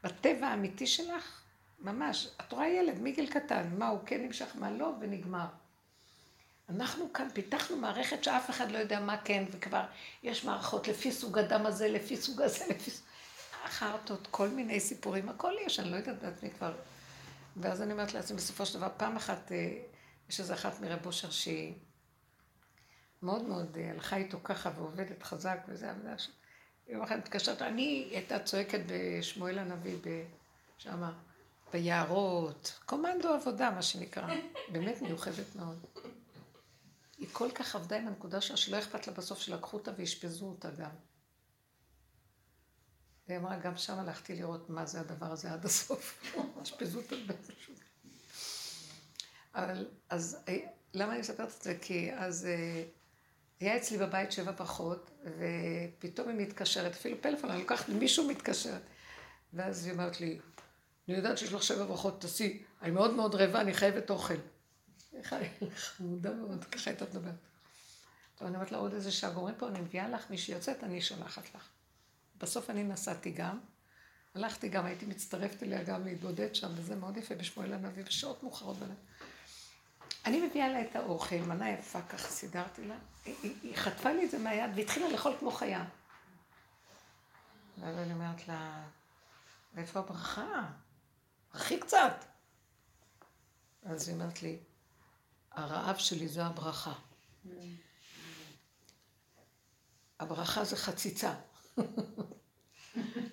בטבע האמיתי שלך, ממש, את רואה ילד מגיל קטן, מה הוא כן נמשך, מה לא, ונגמר. אנחנו כאן פיתחנו מערכת שאף אחד לא יודע מה כן, וכבר יש מערכות לפי סוג הדם הזה, לפי סוג הזה, לפי סוג... חרטות, כל מיני סיפורים, הכל יש, אני לא יודעת בעצמי כבר. ואז אני אומרת לעצמי, בסופו של דבר, פעם אחת, אה, יש איזה אחת מרב אושר שהיא מאוד מאוד אה, הלכה איתו ככה ועובדת חזק וזה, עבודה ש... יום אחד מתקשרת, אני הייתה צועקת בשמואל הנביא, שמה, ביערות, קומנדו עבודה, מה שנקרא, באמת מיוחדת מאוד. היא כל כך עבדה עם הנקודה שלה, שלא אכפת לה בסוף שלקחו אותה ואשפזו אותה גם. והיא אמרה, גם שם הלכתי לראות מה זה הדבר הזה עד הסוף. אשפזו אותה באיזשהו... אבל, אז, למה אני מספרת את זה? כי אז היה אצלי בבית שבע ברכות, ופתאום היא מתקשרת, אפילו פלאפון, אני לוקחת מישהו מתקשרת. ואז היא אומרת לי, אני יודעת שיש לך שבע ברכות, תעשי, אני מאוד מאוד רעבה, אני חייבת אוכל. חמודה מאוד, ככה הייתה מדברת. טוב, אני אומרת לה עוד איזה שעה גורם פה, אני מביאה לך, מי שיוצאת, אני שולחת לך. בסוף אני נסעתי גם, הלכתי גם, הייתי מצטרפת אליה גם להתבודד שם, וזה מאוד יפה בשמואל הנביא, בשעות מאוחרות. אני מביאה לה את האוכל, מנה יפה, ככה סידרתי לה. היא, היא, היא חטפה לי את זה מהיד והתחילה לאכול כמו חיה. ואז אני אומרת לה, איפה הברכה? הכי קצת. אז היא אומרת לי, הרעב שלי זה הברכה. הברכה זה חציצה.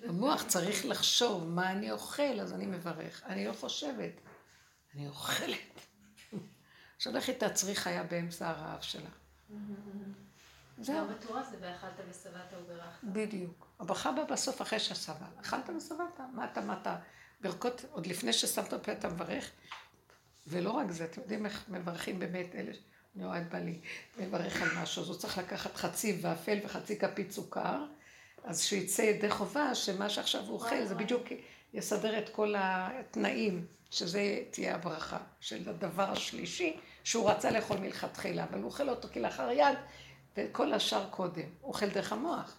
המוח צריך לחשוב מה אני אוכל, אז אני מברך. אני לא חושבת, אני אוכלת. עכשיו לכי תעצרי חיה באמצע הרעב שלה. זהו. בתורה זה ואכלת ושבעת וברכת. בדיוק. הברכה באה בסוף אחרי ששבעת. אכלת ושבעת, מה אתה, מה אתה, ברכות, עוד לפני ששמת פה אתה מברך. ולא רק זה, אתם יודעים איך מברכים באמת אלה, אני רואה את בעלי, מברך על משהו, אז הוא צריך לקחת חצי ואפל וחצי כפית סוכר, אז שיצא ידי חובה, שמה שעכשיו הוא אוכל, זה בדיוק יסדר את כל התנאים, שזה תהיה הברכה של הדבר השלישי, שהוא רצה לאכול מלכתחילה, אבל הוא אוכל אותו כלאחר יד, וכל השאר קודם. הוא אוכל דרך המוח.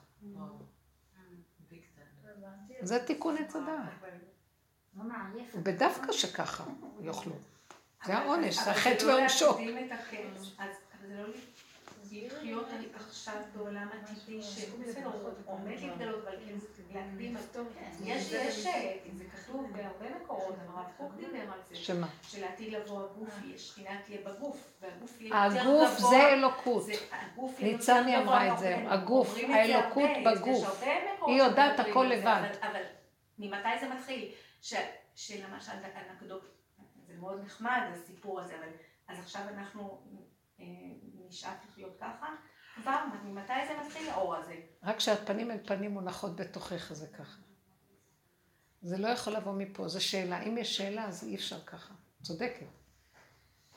זה תיקון עץ הדעת. בדווקא שככה יאכלו. זה העונש, זה החטא ועונשו. אז זה לא לחיות עכשיו בעולם עתידי שבסדר, הוא עומד להתגלות, אבל כאילו להקדים, יש, זה כתוב בהרבה מקורות, הרב קוק דיבר על זה. שמה? שלעתיד לבוא הגוף, שכינה תהיה בגוף, והגוף יהיה יותר גבוה. הגוף זה אלוקות. ניצני אמרה את זה, הגוף, האלוקות בגוף. היא יודעת הכל לבד. אבל ממתי זה מתחיל? שלמשל אנקדוט, זה מאוד נחמד הסיפור הזה, אבל אז עכשיו אנחנו אה, נשאף לחיות ככה, כבר, ממתי זה מתחיל האור הזה? רק כשהפנים אל פנים מונחות בתוכך זה ככה. זה לא יכול לבוא מפה, זו שאלה. אם יש שאלה, אז אי אפשר ככה. צודקת.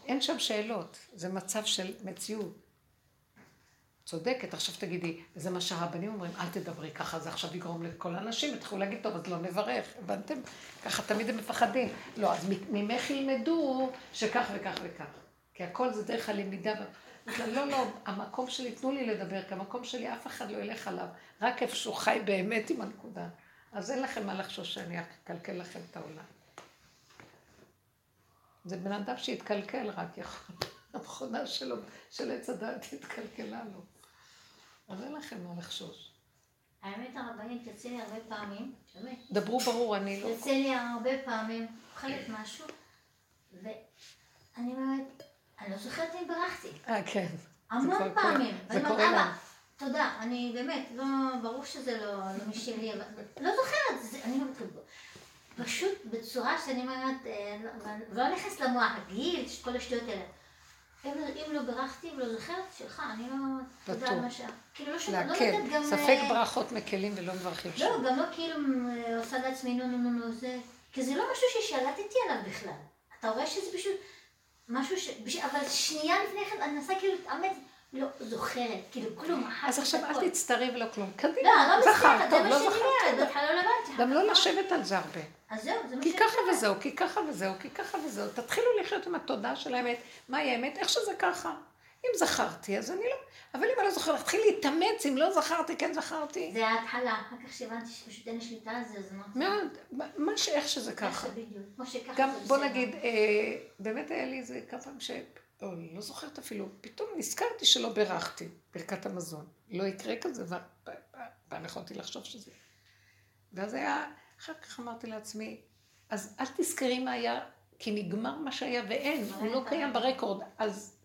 אין שם שאלות, זה מצב של מציאות. צודקת, עכשיו תגידי, זה מה שהרבנים אומרים, אל תדברי ככה, זה עכשיו יגרום לכל האנשים, יתחילו להגיד, טוב, אז לא נברך, הבנתם? ככה תמיד הם מפחדים. לא, אז ממך ילמדו שכך וכך וכך. כי הכל זה דרך הלמידה. לא, לא, המקום שלי, תנו לי לדבר, כי המקום שלי, אף אחד לא ילך עליו, רק איפה שהוא חי באמת עם הנקודה. אז אין לכם מה לחשוש שאני אקלקל לכם את העולם. זה בן אדם שהתקלקל רק יכול. המכונה שלו, של עץ הדעת התקלקלה לו. אז אין לכם מה לחשוש. האמת הרבנית יוצא לי הרבה פעמים, באמת. דברו ברור, אני לא... יוצא לי הרבה פעמים, אוכלת משהו, ואני אומרת, אני לא זוכרת אם ברחתי. אה, כן. המון פעמים. זה קורה לנו. תודה, אני באמת, לא, ברור שזה לא, לא משלי, אבל לא זוכרת, אני לא מתכוונת. פשוט בצורה שאני אומרת, אה, לא, לא נכנס למוח, הגיל, כל השטויות האלה. אם לא בירכתי ולא זוכרת, שלך, אני לא יודעת מה שה... כאילו לא שומעת, לא יודעת גם... ספק אה, ברכות מקלים ולא מברכים שם. לא, גם לא כאילו אה, עושה לעצמי נו נו נו נו זה... כי זה לא משהו ששלטתי עליו בכלל. אתה רואה שזה פשוט משהו ש... אבל שנייה לפני כן אני מנסה כאילו להתאמץ. לא זוכרת, כאילו כלום. אז עכשיו אל תצטערי ולא כלום. קדימה, לא, לא מצטערת, זה מה שאני אומרת, בהתחלה לא הבנתי. גם לא לשבת על זה הרבה. אז זהו, זה מה שאני אומרת. כי ככה וזהו, כי ככה וזהו, כי ככה וזהו. תתחילו לחיות עם התודעה של האמת, מהי האמת, איך שזה ככה. אם זכרתי, אז אני לא... אבל אם אני לא זוכרת, תתחיל להתאמץ, אם לא זכרתי, כן זכרתי. זה ההתחלה, אחר כך שהבנתי שפשוט אין שליטה על זה, אז אמרתי... מאוד, מה ש... איך שזה ככה. גם, בוא נגיד, אה, באמת היה לי איזה כמה פעמים. או, לא זוכרת אפילו, פתאום נזכרתי שלא בירכתי ברכת המזון. לא יקרה כזה, פעם יכולתי לחשוב שזה. ואז היה, אחר כך אמרתי לעצמי, אז אל תזכרי מה היה, כי נגמר מה שהיה ואין, הוא לא קיים ברקורד. אז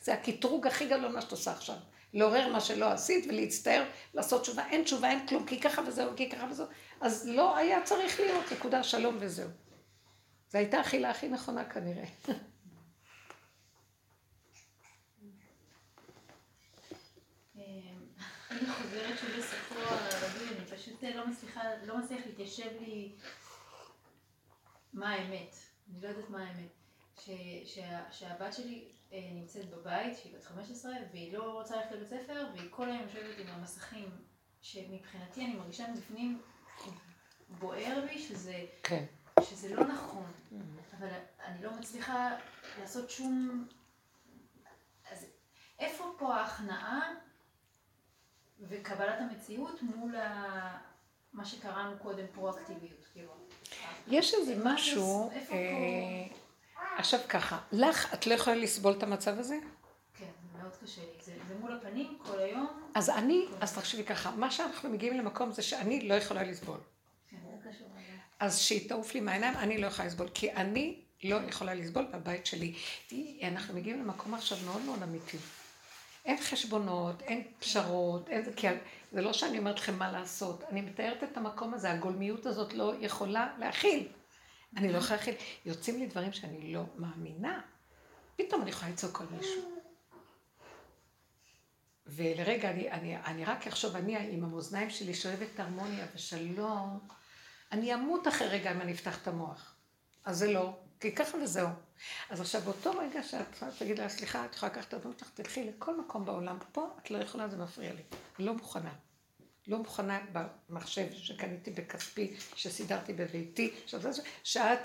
זה הקטרוג הכי גדול מה שאת עושה עכשיו. לעורר מה שלא עשית ולהצטער, לעשות תשובה, אין תשובה, אין כלום, כי ככה וזהו, כי ככה וזהו. אז לא היה צריך להיות, נקודה שלום וזהו. זו הייתה האכילה הכי נכונה כנראה. אני חוזרת שוב לספרו הרגיל, אני פשוט לא מצליחה, לא מצליח להתיישב לי מה האמת. אני לא יודעת מה האמת. ש, שה, שהבת שלי אה, נמצאת בבית, שהיא בת 15, והיא לא רוצה ללכת לבית ספר, והיא כל היום יושבת עם המסכים, שמבחינתי אני מרגישה מבפנים בוער בי שזה, כן. שזה לא נכון. Mm-hmm. אבל אני לא מצליחה לעשות שום... אז איפה פה ההכנעה וקבלת המציאות מול מה שקראנו קודם פרואקטיביות, כאילו. יש איזה משהו, אה, עכשיו ככה, לך את לא יכולה לסבול את המצב הזה? כן, מאוד קשה לי. זה, זה מול הפנים כל היום. אז אני, אז תחשבי ככה, מה שאנחנו מגיעים למקום זה שאני לא יכולה לסבול. כן. אז שהיא תעוף לי מהעיניים, אני לא יכולה לסבול, כי אני לא יכולה לסבול בבית שלי. אנחנו מגיעים למקום עכשיו מאוד מאוד אמיתי. אין חשבונות, אין פשרות, אין, כי זה לא שאני אומרת לכם מה לעשות, אני מתארת את המקום הזה, הגולמיות הזאת לא יכולה להכיל. אני לא יכולה להכיל. יוצאים לי דברים שאני לא מאמינה. פתאום אני יכולה לצעוק על מישהו. ולרגע, אני, אני, אני רק אחשוב, אני עם המאזניים שלי שואבת הרמוניה ושלום, אני אמות אחרי רגע אם אני אפתח את המוח. אז זה לא, כי ככה וזהו. אז עכשיו, באותו רגע שאת תגיד לה, סליחה, את יכולה לקחת את הדמות שלך, תלכי לכל מקום בעולם. פה את לא יכולה, זה מפריע לי. לא מוכנה. לא מוכנה במחשב שקניתי בכספי, שסידרתי בביתי, שאת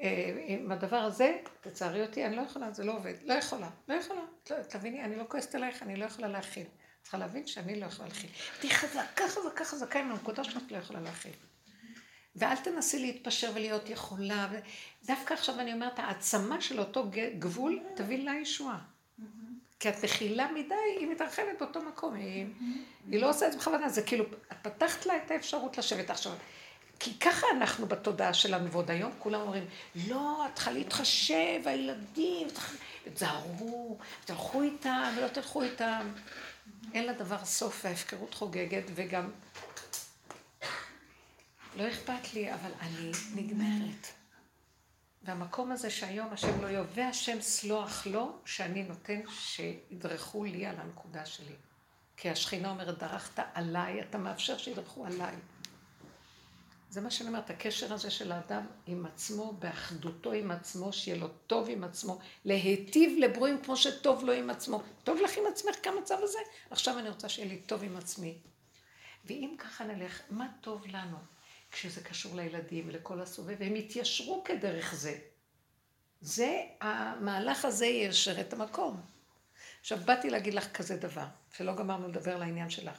אה, עם הדבר הזה, תצערי אותי, אני לא יכולה, זה לא עובד. לא יכולה, לא יכולה. לא, תביני, אני לא כועסת עלייך, אני לא יכולה להכיל. צריכה להבין שאני לא יכולה להכיל. תהיי חזקה, חזקה, חזקה עם הנקודה שאת לא יכולה להכיל. ואל תנסי להתפשר ולהיות יכולה. דווקא עכשיו אני אומרת, העצמה של אותו גבול תביא לה ישועה. כי את מכילה מדי, היא מתרחבת באותו מקום. היא, היא לא עושה את זה בכוונה, זה כאילו, את פתחת לה את האפשרות לשבת עכשיו. כי ככה אנחנו בתודעה שלנו, ועוד היום כולם אומרים, לא, את צריכה להתחשב, הילדים, תזהרו, תלכו איתם ולא תלכו איתם. אין לדבר סוף, וההפקרות חוגגת, וגם לא אכפת לי, אבל אני נגמרת. והמקום הזה שהיום השם לא יובא השם סלוח לו, שאני נותן שידרכו לי על הנקודה שלי. כי השכינה אומרת, דרכת עליי, אתה מאפשר שידרכו עליי. זה מה שאני אומרת, הקשר הזה של האדם עם עצמו, באחדותו עם עצמו, שיהיה לו טוב עם עצמו, להיטיב לברואים כמו שטוב לו עם עצמו. טוב לך עם עצמך כמצב הזה? עכשיו אני רוצה שיהיה לי טוב עם עצמי. ואם ככה נלך, מה טוב לנו? כשזה קשור לילדים ולכל הסובב, והם יתיישרו כדרך זה. זה, המהלך הזה יישר את המקום. עכשיו, באתי להגיד לך כזה דבר, שלא גמרנו לדבר על העניין שלך.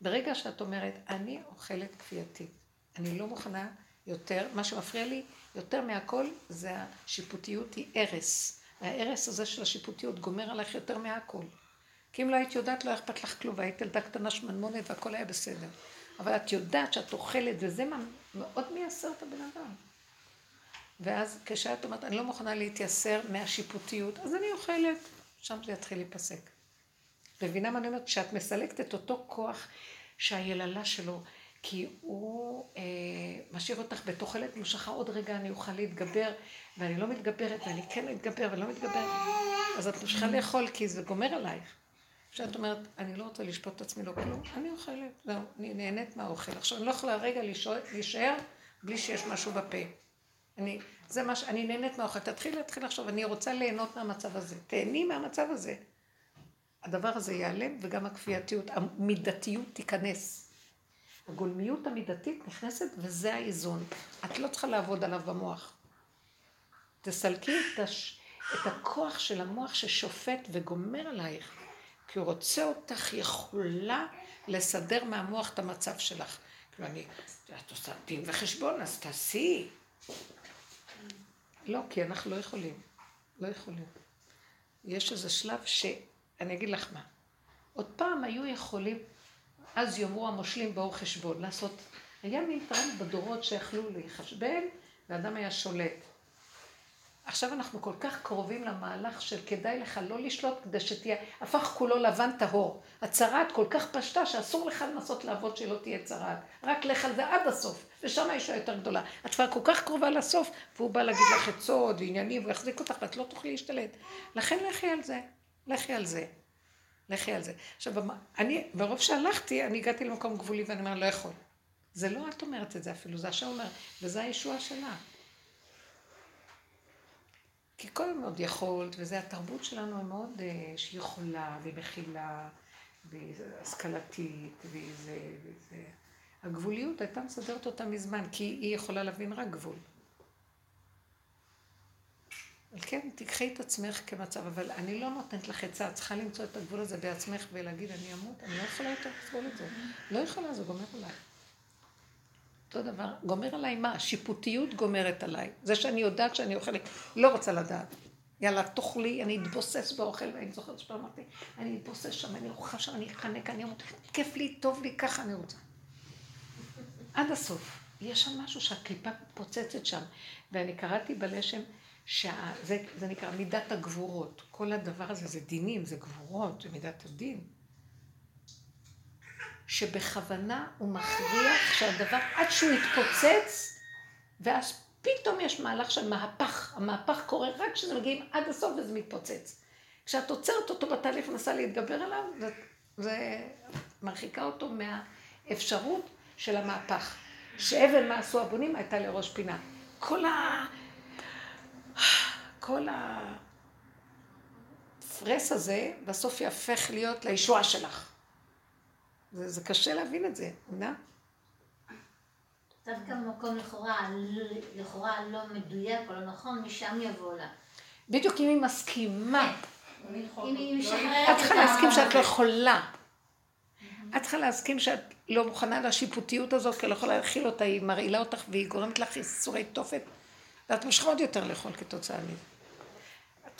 ברגע שאת אומרת, אני אוכלת כפייתית, אני לא מוכנה יותר, מה שמפריע לי יותר מהכל זה השיפוטיות היא הרס. וההרס הזה של השיפוטיות גומר עליך יותר מהכל. כי אם לא היית יודעת, לא היה אכפת לך כלום, והיית ילדה קטנה שמנמונת והכל היה בסדר. אבל את יודעת שאת אוכלת, וזה מאוד מייסר את הבן אדם. ואז כשאת אומרת, אני לא מוכנה להתייסר מהשיפוטיות, אז אני אוכלת, שם זה יתחיל להיפסק. מבינה מה אני אומרת? כשאת מסלקת את אותו כוח שהיללה שלו, כי הוא אה, משאיר אותך בתוחלת מושכה, עוד רגע אני אוכל להתגבר, ואני לא מתגברת, ואני כן מתגבר ואני לא מתגברת, אז את ממשיכה לאכול, כי זה גומר עלייך. כשאת אומרת, אני לא רוצה לשפוט את עצמי, לא כלום, אני אוכלת, זהו, אני נהנית מהאוכל. עכשיו, אני לא יכולה רגע להישאר בלי שיש משהו בפה. אני, זה מה ש... אני נהנית מהאוכל. תתחיל להתחיל עכשיו, אני רוצה ליהנות מהמצב הזה. תהני מהמצב הזה. הדבר הזה ייעלם, וגם הכפייתיות, המידתיות תיכנס. הגולמיות המידתית נכנסת, וזה האיזון. את לא צריכה לעבוד עליו במוח. תסלקי את, הש... את הכוח של המוח ששופט וגומר עלייך. כי הוא רוצה אותך יכולה לסדר מהמוח את המצב שלך. כאילו אני, את עושה דין וחשבון, אז תעשי. לא, כי אנחנו לא יכולים. לא יכולים. יש איזה שלב ש... אני אגיד לך מה. עוד פעם היו יכולים, אז יאמרו המושלים באור חשבון, לעשות... היה מין טעם בדורות שיכלו להיחשבן, ואדם היה שולט. עכשיו אנחנו כל כך קרובים למהלך של כדאי לך לא לשלוט כדי שתהיה, הפך כולו לבן טהור. הצרעת כל כך פשטה שאסור לך לנסות לעבוד שלא תהיה צרעת. רק לך על זה עד הסוף, ושם האישה יותר גדולה. את כבר כל כך קרובה לסוף, והוא בא להגיד לך עצות ועניינים, והוא יחזיק אותך ואת לא תוכלי להשתלט. לכן לכי על זה, לכי על זה. לכי על זה. עכשיו, אני, ברוב שהלכתי, אני הגעתי למקום גבולי ואני אומר, לא יכול. זה לא את אומרת את זה אפילו, זה השם אומר, וזה הישועה שלה. כי כל עוד יכולת, וזה התרבות שלנו היא מאוד, אה, שהיא יכולה, והיא מכילה, והיא השכלתית, והיא זה, וזה... הגבוליות הייתה מסדרת אותה מזמן, כי היא יכולה להבין רק גבול. אבל כן, תיקחי את עצמך כמצב, אבל אני לא נותנת לך עצה, את צריכה למצוא את הגבול הזה בעצמך ולהגיד, אני אמות, אני לא יכולה יותר לסבול את זה. לא יכולה, זה גומר עליי. אותו דבר, גומר עליי מה? השיפוטיות גומרת עליי. זה שאני יודעת שאני אוכלת, לא רוצה לדעת. יאללה, תאכלי, אני אתבוסס באוכל, ואני זוכרת שפעם אמרתי, אני אתבוסס שם, אני אוכל שם, אני אחנק, אני אמות, כיף לי, טוב לי, ככה אני רוצה. עד הסוף. יש שם משהו שהקליפה פוצצת שם. ואני קראתי בלשם, שזה זה נקרא מידת הגבורות. כל הדבר הזה זה דינים, זה גבורות, זה מידת הדין. שבכוונה הוא מכריח שהדבר, עד שהוא יתפוצץ, ואז פתאום יש מהלך של מהפך. המהפך קורה רק כשזה מגיעים עד הסוף וזה מתפוצץ. כשאת עוצרת אותו בתהליך ומנסה להתגבר עליו, זה, זה מרחיקה אותו מהאפשרות של המהפך. שאבן מה עשו הבונים הייתה לראש פינה. כל ה... כל הפרס הזה בסוף יהפך להיות לישועה שלך. זה, זה קשה להבין את זה, מבינה? דווקא במקום לכאורה, לכאורה לא מדויק או לא נכון, משם יבוא לה. בדיוק אם היא מסכימה. כן. אם היא משחררת את צריכה להסכים שאת לא יכולה. את צריכה להסכים שאת לא מוכנה לשיפוטיות הזאת, כי לא יכולה להכיל אותה, היא מרעילה אותך והיא גורמת לך ייסורי תופת, ואת ממשיכה עוד יותר לאכול כתוצאה מזה.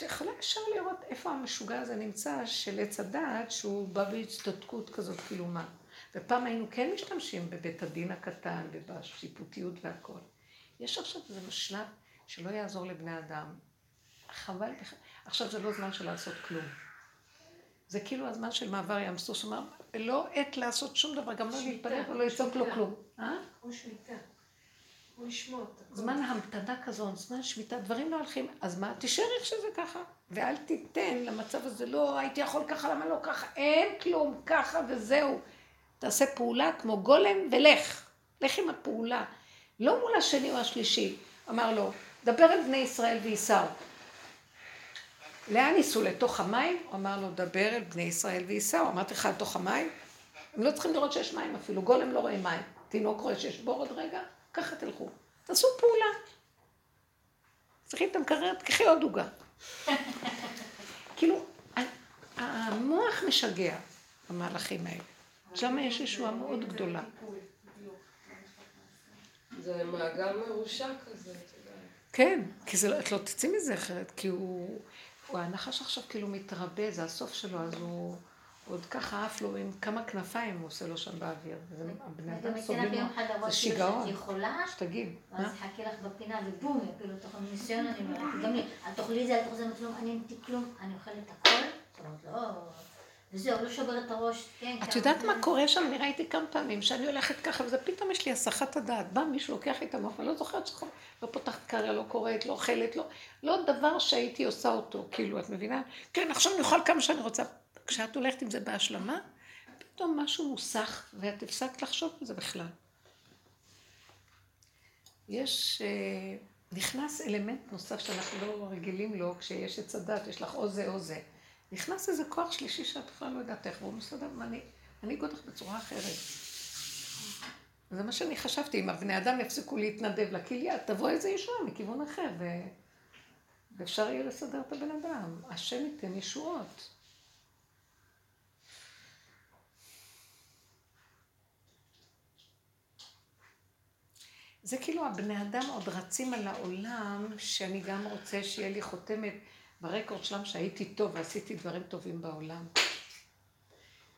את יכולה ישר לראות איפה המשוגע הזה נמצא של עץ הדעת, שהוא בא בהצטדקות כזאת, כאילו מה. ופעם היינו כן משתמשים בבית הדין הקטן ובשיפוטיות והכל. יש עכשיו איזה משלב שלא יעזור לבני אדם. חבל, עכשיו זה לא זמן של לעשות כלום. זה כאילו הזמן של מעבר ים סוף, שאומר, לא עת לעשות שום דבר, גם לא להתפלל ולא לצעוק לו כלום. אה? כמו שמיטה. כמו לשמוע זמן המתנה כזו, זמן שמיטה, דברים לא הולכים, אז מה? תישאר איך שזה ככה. ואל תיתן למצב הזה, לא, הייתי יכול ככה, למה לא ככה? אין כלום, ככה וזהו. תעשה פעולה כמו גולם ולך. לך עם הפעולה. לא מול השני או השלישי. אמר לו, דבר אל בני ישראל וייסעו. לאן ייסעו? לתוך המים? הוא אמר לו, דבר אל בני ישראל וייסעו. אמרתי לך, לתוך המים? הם לא צריכים לראות שיש מים אפילו, גולם לא רואה מים. תינוק רואה שיש בור עוד רגע, ככה תלכו. תעשו פעולה. צריכים את המקרר, תקחי עוד עוגה. כאילו, המוח משגע, המהלכים האלה. שם יש ישועה מאוד גדולה. זה מעגל מרושע כזה. כן, כי זה, לא- את לא תצאי מזה אחרת, כי הוא, הוא הנחש עכשיו כאילו מתרבה, זה הסוף שלו, אז הוא עוד ככה עף לו עם כמה כנפיים הוא עושה לו שם באוויר. זה הבני אדם סובלים, זה שיגעון. שתגיד. אז חכי לך בפינה ובום, יפילו אותך ניסיון, אני אומרת, גם לי, אל תאכלי את זה, אל תאכלי את זה, כלום, אני אין כלום, אני אוכלת הכל. זאת אומרת, לא... וזהו, לא שובר את הראש, כן. את יודעת מה קורה שם? אני ראיתי כמה פעמים שאני הולכת ככה, וזה פתאום יש לי הסחת הדעת. בא מישהו, לוקח לי את המוח, אני לא זוכרת שחור, לא פותחת קריה, לא קוראת, לא אוכלת, לא... לא דבר שהייתי עושה אותו, כאילו, את מבינה? כן, עכשיו אני אוכל כמה שאני רוצה. כשאת הולכת עם זה בהשלמה, פתאום משהו מוסך, ואת הפסקת לחשוב על זה בכלל. יש... אה, נכנס אלמנט נוסף שאנחנו לא רגילים לו, כשיש עץ הדת, יש לך או זה או זה. נכנס איזה כוח שלישי שאת בכלל לא יודעת איך, והוא מסתדר, ואני אגיד אותך בצורה אחרת. זה מה שאני חשבתי, אם הבני אדם יפסיקו להתנדב לכליה, תבוא איזה ישועה מכיוון אחר. ואפשר יהיה לסדר את הבן אדם. השם ייתן ישועות. זה כאילו הבני אדם עוד רצים על העולם, שאני גם רוצה שיהיה לי חותמת ברקורד שלם שהייתי טוב ועשיתי דברים טובים בעולם.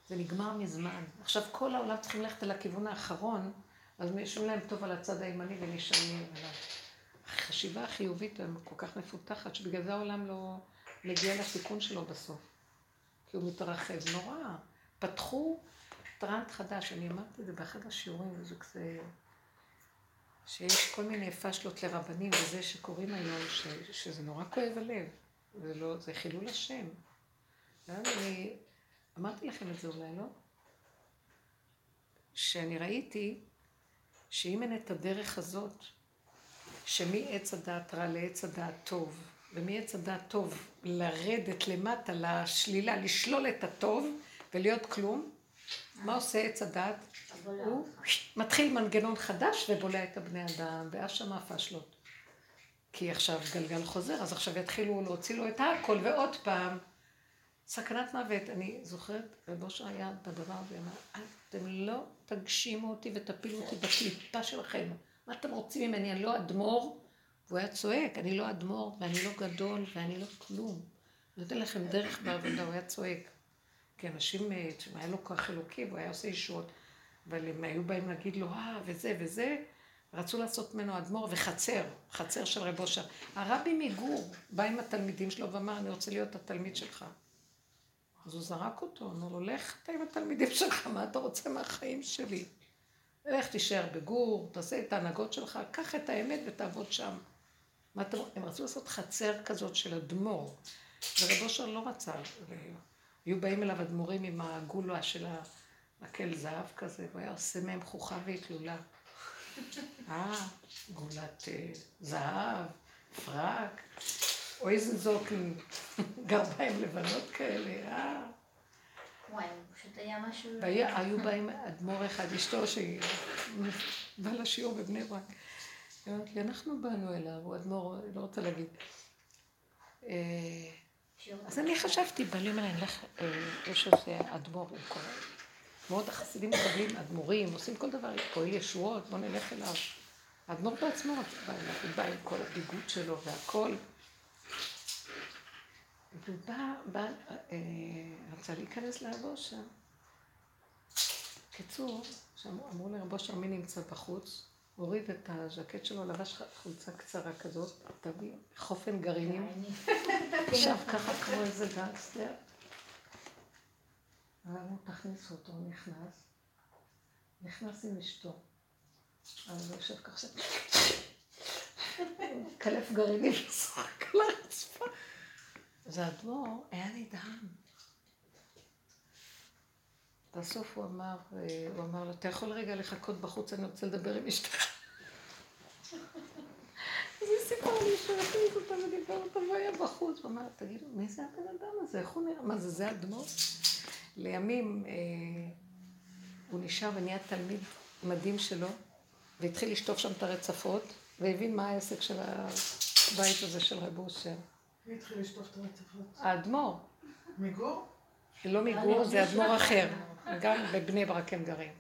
זה נגמר מזמן. עכשיו כל העולם צריכים ללכת על הכיוון האחרון, אז משום להם טוב על הצד הימני ונשארים עליו. החשיבה החיובית כל כך מפותחת, שבגלל זה העולם לא מגיע לסיכון שלו בסוף. כי הוא מתרחב. נורא. פתחו טרנד חדש, אני אמרתי את זה באחד השיעורים, וזה כזה... שיש כל מיני פשלות לרבנים וזה שקוראים היום, ש... שזה נורא כואב הלב. זה לא, זה חילול השם. אני אמרתי לכם את זה אולי, לא? שאני ראיתי שאם אין את הדרך הזאת, שמעץ הדעת רע לעץ הדעת טוב, ומעץ הדעת טוב לרדת למטה לשלילה, לשלול את הטוב ולהיות כלום, מה עושה עץ הדעת? הוא מתחיל מנגנון חדש ובולע את הבני אדם, ואז שמה הפשלות. כי עכשיו גלגל חוזר, אז עכשיו יתחילו להוציא לו את הכל, ועוד פעם, סכנת מוות. אני זוכרת, רב אושר היה בדבר הזה, אמר, אתם לא תגשימו אותי ותפילו אותי בקליפה שלכם. מה אתם רוצים ממני? אני לא אדמו"ר? והוא היה צועק, אני לא אדמו"ר, ואני לא גדול, ואני לא כלום. אני נותן לכם דרך בעבודה, הוא היה צועק. כי אנשים, אה, היה לו כוח אלוקי, והוא היה עושה ישועות. אבל הם היו באים להגיד לו, אה, וזה וזה, רצו לעשות ממנו אדמו"ר וחצר, חצר של רב אושר. הרבי מגור בא עם התלמידים שלו ואמר, אני רוצה להיות התלמיד שלך. אז הוא זרק אותו, אמר לו, לך אתה עם התלמידים שלך, מה אתה רוצה מהחיים שלי? לך תישאר בגור, תעשה את ההנהגות שלך, קח את האמת ותעבוד שם. מה הם רצו לעשות חצר כזאת של אדמו"ר, ורב אושר לא רצה. היו באים אליו אדמו"רים עם הגולה של מקל זהב כזה, והוא היה עושה מהם חוכה ואתלולה. אה, גולת אה, זהב, פרק, או איזה זוקן, גרביים לבנות כאלה, אה. וואי, פשוט היה משהו... היו באים אדמו"ר אחד, אשתו שהיא באה לשיעור בבני ברק. היא אומרת לי, אנחנו באנו אליו, הוא אדמו"ר, לא רוצה להגיד. אה, אז אני חשבתי, בא לי אומר, אני אלך, אה, יש איזה אדמו"ר עם כל מאוד החסידים מקבלים אדמו"רים, עושים כל דבר, פועל ישועות, בוא נלך אליו. האדמו"ר בעצמו בא אליו, הוא בא עם כל הביגוד שלו והכל. והוא בא, בא, אה, רצה להיכנס לאבו שם. קיצור, אמרו לרבו מי נמצא בחוץ, הוריד את הז'קט שלו, לבש חולצה קצרה כזאת, תביא חופן גרעינים, ישב ככה כמו איזה גנגסטר. ואמרו, תכניסו אותו, נכנס. נכנס עם אשתו. אז הוא יושב ככה, קלף גרעינים, ושחק על הרצפה. אז האדמו"ר היה נדהם. בסוף הוא אמר, הוא אמר לו, אתה יכול רגע לחכות בחוץ, אני רוצה לדבר עם אשתך. אז סיפרה לי שהוא הכניס אותה ודיבר אותה והוא היה בחוץ. הוא אמר, תגידו, מי זה הבן אדם הזה? איך הוא נראה? מה זה, זה אדמו"ר? לימים אה, הוא נשאר ונהיה תלמיד מדהים שלו, והתחיל לשטוף שם את הרצפות, והבין מה העסק של הבית הזה של רב אושר. מי התחיל לשטוף את הרצפות? האדמו"ר. מגור? לא מגור, זה אדמו"ר אחר. גם בבני ברק הם גרים.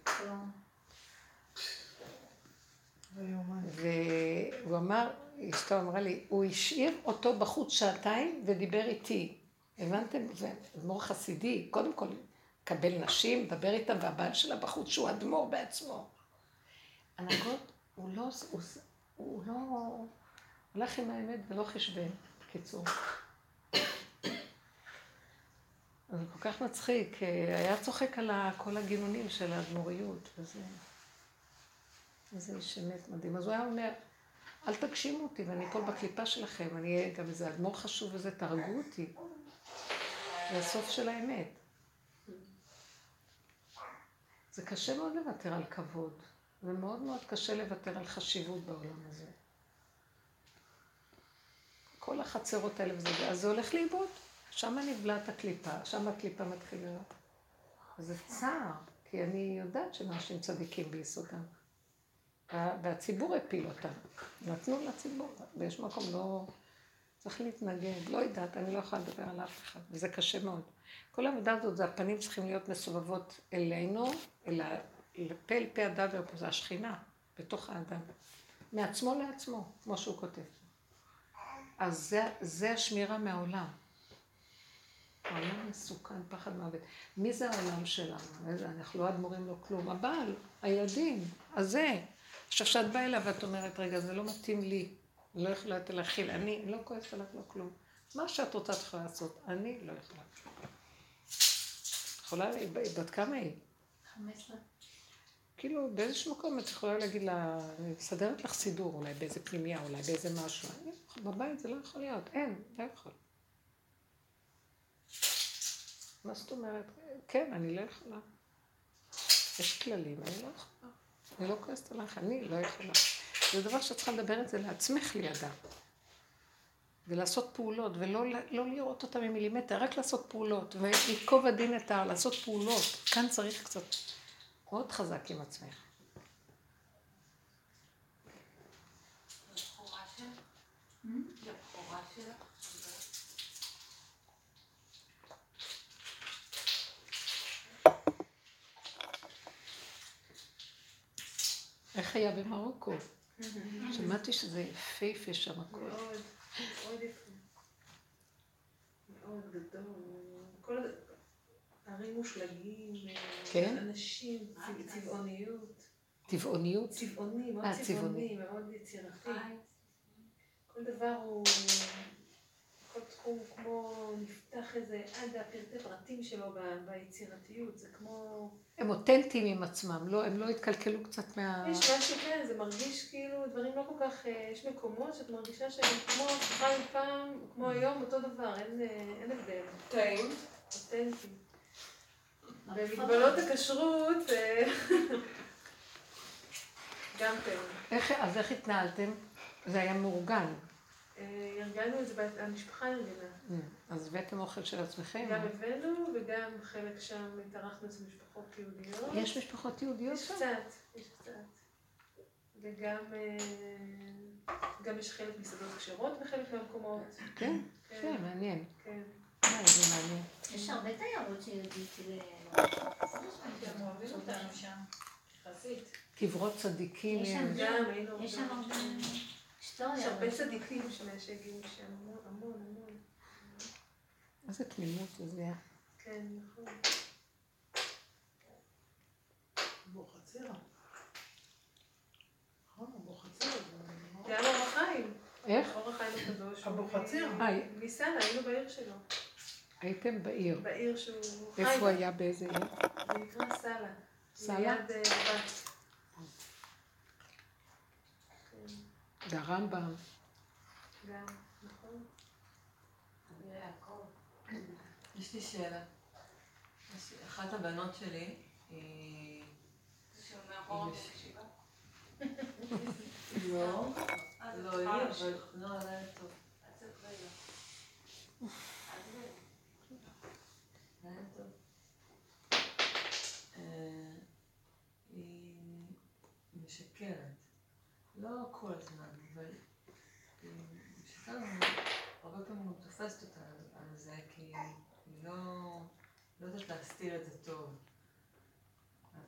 והוא אמר, אשתו אמרה לי, הוא השאיר אותו בחוץ שעתיים ודיבר איתי. הבנתם? זה אדמו"ר חסידי, קודם כל, קבל נשים, דבר איתם, והבעל שלה בחוץ, שהוא אדמו"ר בעצמו. הנהגות, הוא לא, הוא, הוא לא הולך עם האמת ולא חשבן, בקיצור. זה כל כך מצחיק, היה צוחק על כל הגינונים של האדמו"ריות, וזה... איזה איש אמת מדהים. אז הוא היה אומר, אל תגשימו אותי ואני אפול בקליפה שלכם, אני אהיה גם איזה אדמו"ר חשוב וזה, תהרגו אותי. זה הסוף של האמת. זה קשה מאוד לוותר על כבוד, ומאוד מאוד קשה לוותר על חשיבות בעולם הזה. כל החצרות האלה וזה, אז זה הולך לאיבוד. שם נבלעת הקליפה, שם הקליפה מתחילה. זה צער, כי אני יודעת שאנשים צדיקים ביסודם. והציבור הפיל אותם. נתנו לציבור, ויש מקום לא... צריך להתנגד, לא יודעת, אני לא יכולה לדבר על אף אחד, וזה קשה מאוד. כל העבודה הזאת, זה הפנים צריכים להיות מסובבות אלינו, אלא לפה אל פה הדבר פה, זה השכינה, בתוך האדם. מעצמו לעצמו, כמו שהוא כותב. אז זה, זה השמירה מהעולם. העולם מסוכן, פחד מוות. מי זה העולם שלנו? אנחנו לא אדמו"רים, לא כלום. הבעל, הילדים, הזה. עכשיו, כשאת באה אליו ואת אומרת, רגע, זה לא מתאים לי. לא יכולה יותר להכיל, אני לא כועסת עליו, לא כלום. מה שאת רוצה את יכולה לעשות, אני לא יכולה. יכולה, בת כמה היא? חמש עשרה. כאילו, באיזשהו מקום את יכולה להגיד לה, מסדרת לך סידור, אולי באיזה פנימייה, אולי באיזה משהו. בבית זה לא יכול להיות, אין, לא יכול. מה זאת אומרת? כן, אני לא יכולה. יש כללים, אני לא יכולה. אני לא כועסת עליך, אני לא יכולה. זה דבר שאת צריכה לדבר את זה לעצמך לידה. ולעשות פעולות, ולא לא לראות אותה ממילימטר, רק לעשות פעולות, ולתקוב הדין את ה... לעשות פעולות. כאן צריך קצת עוד חזק עם עצמך. Mm-hmm. איך היה במרוקו? שמעתי שזה יפהפה שם הכל. מאוד, מאוד יפה. מאוד גדול. כל ערים מושלגים, כן? אנשים, צבע- צבעוניות. טבעוניות. צבעוני, מאוד אה, צבעוני, צבעוני. מאוד יצירתי. כל דבר הוא, הוא כמו נפתח איזה עד הפרטי פרטים שלו ב- ביצירתיות, זה כמו, הם אותנטיים עם עצמם, לא, הם לא התקלקלו קצת מה... יש משהו כן, זה מרגיש כאילו דברים לא כל כך, אה, יש מקומות שאת מרגישה שהם כמו חיו פעם, כמו היום, אותו דבר, אין, אה, אין הבדל, טעים. אותנטי. במגבלות הכשרות, אה, גם כן. איך, אז איך התנהלתם? זה היה מאורגן. אה, ארגנו את זה, המשפחה ארגנה. אז הבאתם אוכל של עצמכם? גם הבאנו וגם חלק שם התארחנו אצל משפחות יהודיות. יש משפחות יהודיות יש שם? קצת, יש קצת. וגם אה, גם יש חלק מסעדות כשרות בחלק מהמקומות. כן? כן, כן, מעניין. כן. אה, איזה מעניין. יש הרבה תיירות שיהודית ל... הם אוהבים אותנו שם, יחסית. קברות צדיקים. יש שם הם- גם היינו... יש שם הרבה יש. הרבה צדיקים שהגיעו משם, המון, המון. איזה תמימות זה היה. כן, נכון. נכון. זה זה היה אור החיים. איך? אור החיים הקדוש. אה, ניסן, היינו בעיר שלו. הייתם בעיר. בעיר שהוא חי איפה הוא. היה? באיזה עיר? זה נקרא סאלה. סאלה? ליד אה, בת. כן, זה הרמב"ם. גם, נכון. יש לי שאלה. יש- אחת הבנות שלי, היא... היא מש- לא, לא היא, אבל לא, עדיין טוב. טוב. אה, היא משקרת. לא כל הזמן, היא. הרבה פעמים הוא תופסת אותה על- זה, כי היא לא, לא יודעת להסתיר את זה טוב.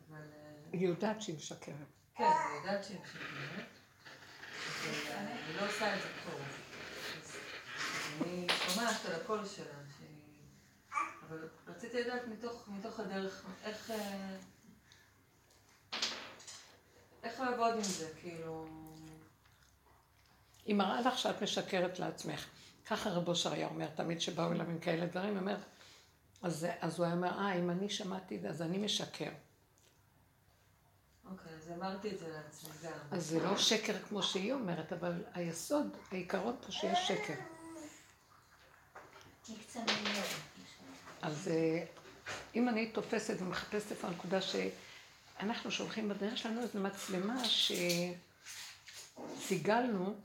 אבל... אה, היא יודעת שהיא משקרת. כן, אני יודעת שהיא משקרת, אבל אה, היא לא עושה את זה טוב. אני שומעת על הקול שלה. אבל רציתי לדעת מתוך, מתוך הדרך, איך... אה, איך לעבוד עם זה, כאילו... היא מראה לך שאת משקרת לעצמך. ככה רב אושר היה אומר תמיד שבאו אליו עם כאלה דברים, הוא אומר, אז, אז הוא היה אומר, אה, אם אני שמעתי את זה, אז אני משקר. אוקיי, אז אמרתי את זה לעצמי גם. אז זה לא שקר כמו שהיא אומרת, אבל היסוד, העיקרון פה שיש שקר. אז אה, אם אני תופסת ומחפשת איפה הנקודה שאנחנו שולחים בדרך שלנו איזו מצלמה שסיגלנו,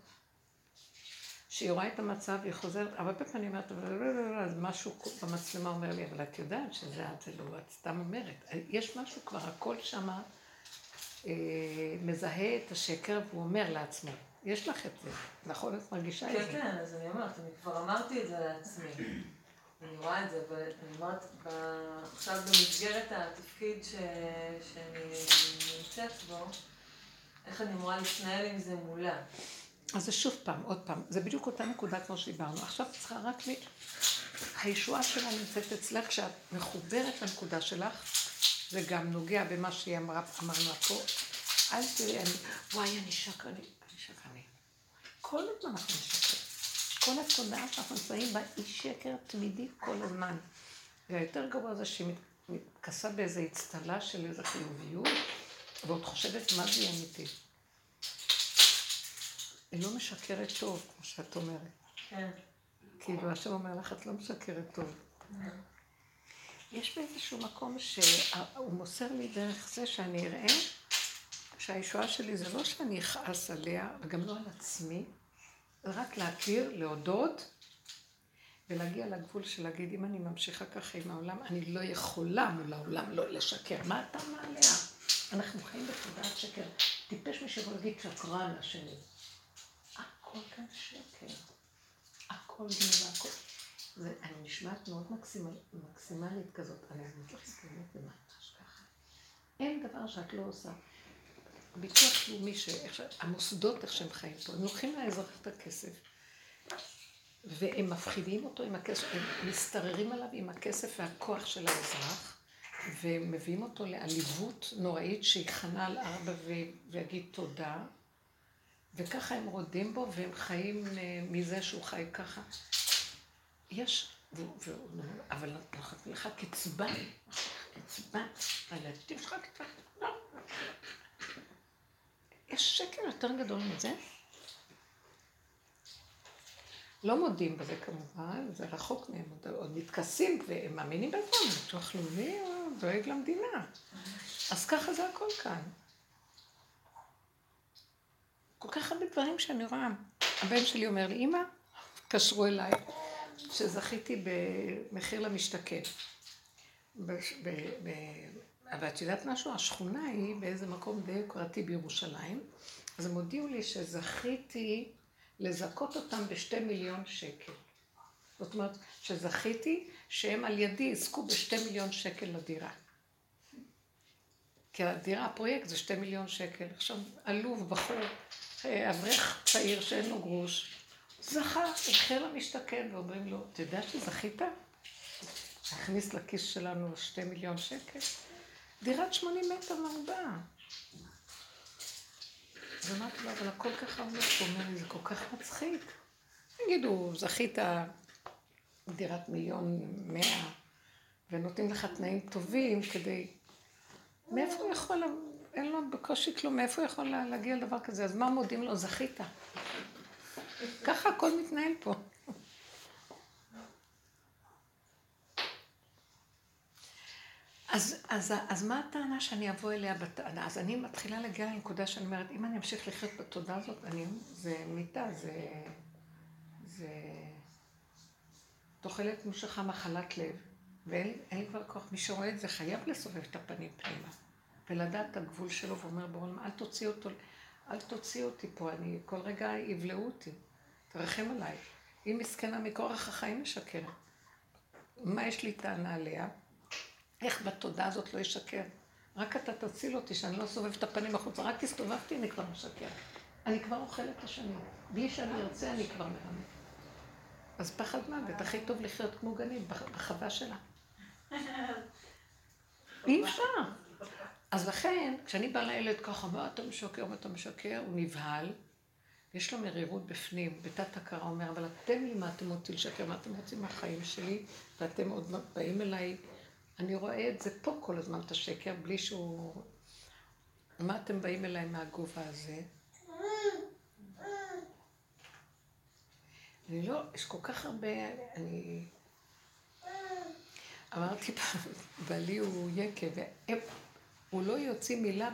שהיא רואה את המצב והיא חוזרת, הרבה פעמים אני אומרת, אבל לא, לא, לא, אז משהו במצלמה אומר לי, אבל את יודעת שזה את, זה לא, את סתם אומרת. יש משהו כבר, הכל שמה אה, מזהה את השקר והוא אומר לעצמו, יש לך את זה, נכון? את מרגישה את כן, זה. כן, אז אני אומרת, אני כבר אמרתי את זה לעצמי. אני רואה את זה, אבל אני אומרת, עכשיו במסגרת התפקיד ש... שאני נמצאת בו, איך אני אמורה להתנהל עם זה מולה. אז זה שוב פעם, עוד פעם, זה בדיוק אותה נקודה כמו שדיברנו. עכשיו את צריכה רק ל... הישועה שלה נמצאת אצלך, כשאת מחוברת לנקודה שלך, זה גם נוגע במה שהיא אמרה, אמרנו פה. אל תראי, אני, וואי, אני שקרנית, אני שקרנית. כל הזמן אנחנו נשקר. כל התודעה שאנחנו נמצאים בה היא שקר תמידי כל הזמן. והיותר גרוע זה שהיא מת- מתכסה באיזו אצטלה של איזו חיוביות, ועוד חושבת מה זה אמיתי. היא לא משקרת טוב, כמו שאת אומרת. כן. כאילו, השם אומר לך, את לא משקרת טוב. יש באיזשהו מקום שהוא מוסר לי דרך זה שאני אראה שהישועה שלי זה לא שאני אכעס עליה, וגם לא על עצמי, זה רק להכיר, להודות, ולהגיע לגבול של להגיד, אם אני ממשיכה ככה עם העולם, אני לא יכולה מול העולם לא לשקר. מה אתה מעליה? אנחנו חיים בתודעת שקר. טיפש מי שיכול להגיד שקרן לשני. הכל כאן שקר. הכל גניבה, הכל. זה, אני נשמעת מאוד מקסימל, מקסימלית כזאת. אני אגיד לך באמת, זה ממש ככה. אין דבר שאת לא עושה. הביטוח לאומי, המוסדות, איך שהם חיים פה, הם לוקחים מהאזרח את הכסף, והם מפחידים אותו עם הכסף, הם מסתררים עליו עם הכסף והכוח של האזרח, ומביאים אותו לעליבות נוראית שיכנה על ארבע ויגיד תודה, וככה הם רודים בו והם חיים אה, מזה שהוא חי ככה. יש, אבל נותנים לך קצבה, קצבה, הילדים שלך קצבה. יש שקר יותר גדול מזה? לא מודים בזה כמובן, זה רחוק מהם, עוד מתכסים והם מאמינים בעצמם, ביטוח לאומי דואג למדינה. אז ככה זה הכל כאן. כל כך הרבה דברים שאני רואה. הבן שלי אומר לי, אמא, התקשרו אליי, שזכיתי במחיר למשתכן. אבל את יודעת משהו? השכונה היא באיזה מקום די יוקרתי בירושלים, אז הם הודיעו לי שזכיתי לזכות אותם בשתי מיליון שקל. זאת אומרת, שזכיתי שהם על ידי יזכו בשתי מיליון שקל לדירה. כי הדירה, הפרויקט זה שתי מיליון שקל. עכשיו, עלוב, בחור, אברך צעיר שאין לו גרוש, זכה, החל למשתכן, ואומרים לו, אתה יודע שזכית? להכניס לכיס שלנו שתי מיליון שקל? דירת שמונים מטר מרובע. ואמרתי לו, אבל הכל ככה עומד הוא אומר לי, זה כל כך מצחיק. תגידו, זכית דירת מיליון מאה, ונותנים לך תנאים טובים כדי... מאיפה הוא יכול, אין לו בקושי כלום, מאיפה הוא יכול להגיע לדבר כזה? אז מה מודים לו? זכית. ככה הכל מתנהל פה. אז, אז, אז מה הטענה שאני אבוא אליה בטענה? אז אני מתחילה להגיע לנקודה שאני אומרת, אם אני אמשיך לחיות בתודעה הזאת, אני, זה מיטה, זה, זה תוחלת מושכה מחלת לב, ואין לי כבר כוח. מי שרואה את זה חייב לסובב את הפנים פנימה, ולדעת את הגבול שלו, ואומר בעולם, אל תוציא אותו, אל תוציא אותי פה, אני, כל רגע יבלעו אותי, תרחם עליי. היא מסכנה מכורח החיים משקרת. מה יש לי טענה עליה? איך בתודעה הזאת לא ישקר? רק אתה תציל אותי, שאני לא סובב את הפנים החוצה. רק הסתובבתי, אני כבר משקר. אני כבר אוכלת את השנים. בלי שאני ארצה, אני כבר מרמת. אז פחד מוות, הכי טוב לחיות כמו גנית, בחווה שלה. אי אפשר. אז לכן, כשאני באה לילד ככה, מה אתה משקר, מה אתה משקר, הוא נבהל, יש לו מרירות בפנים, בתת הכרה, אומר, אבל אתם לי מה אתם רוצים לשקר, מה אתם רוצים מהחיים שלי, ואתם עוד באים אליי. אני רואה את זה פה כל הזמן, את השקר, בלי שהוא... מה אתם באים אליי מהגובה הזה? אני לא, יש כל כך הרבה, אני... אמרתי פעם, בעלי הוא יקה, והוא לא יוציא מילה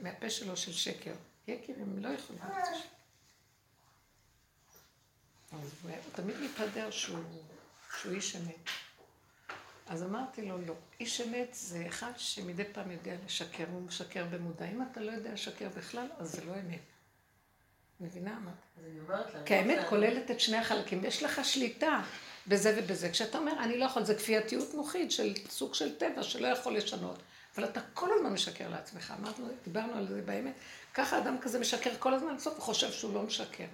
מהפה שלו של שקר. יקר, הם לא יכולים להוציא שקר. אז הוא תמיד מתהדר שהוא איש אמת. אז אמרתי לו, לא. איש אמת זה אחד שמדי פעם יודע לשקר, הוא משקר במודע. אם אתה לא יודע לשקר בכלל, אז זה לא אמת. מבינה מה? כי האמת כוללת את שני החלקים. יש לך שליטה בזה ובזה. כשאתה אומר, אני לא יכול, זה כפייתיות מוחית של סוג של טבע שלא יכול לשנות. אבל אתה כל הזמן משקר לעצמך. אמרנו, דיברנו על זה באמת. ככה אדם כזה משקר כל הזמן, בסוף הוא חושב שהוא לא משקר.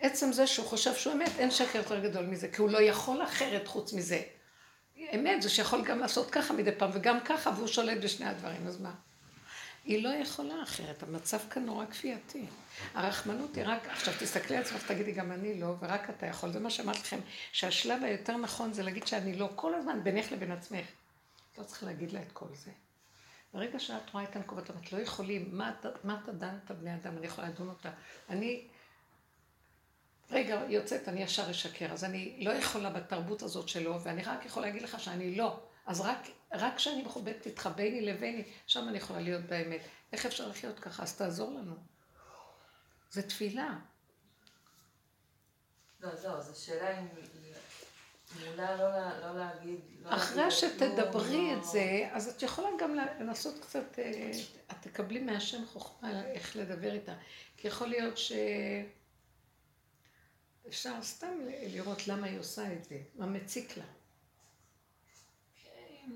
עצם זה שהוא חושב שהוא אמת, אין שקר יותר גדול מזה, כי הוא לא יכול אחרת חוץ מזה. אמת זה שיכול גם לעשות ככה מדי פעם וגם ככה, והוא שולט בשני הדברים, אז מה? היא לא יכולה אחרת, המצב כאן נורא כפייתי. הרחמנות היא רק, עכשיו תסתכלי על עצמך, תגידי גם אני לא, ורק אתה יכול. זה מה שאמרתי לכם, שהשלב היותר נכון זה להגיד שאני לא, כל הזמן בינך לבין עצמך. לא צריך להגיד לה את כל זה. ברגע שאת רואה את הנקובות, את לא יכולים, מה, אתה דן את הבני אדם, אני יכולה לדון אותה. אני רגע, יוצאת, אני ישר אשקר, אז אני לא יכולה בתרבות הזאת שלו, ואני רק יכולה להגיד לך שאני לא. אז רק, רק כשאני מכובדת איתך ביני לביני, שם אני יכולה להיות באמת. איך אפשר לחיות ככה? אז תעזור לנו. זה תפילה. לא, זהו, אז השאלה אם לא, להגיד... אחרי שתדברי. את זה, אז את יכולה גם לנסות קצת, אה, את תקבלי מהשם חוכמה איך לדבר איתה. כי יכול להיות ש... אפשר סתם לראות למה היא עושה את זה, מה מציק לה. כן,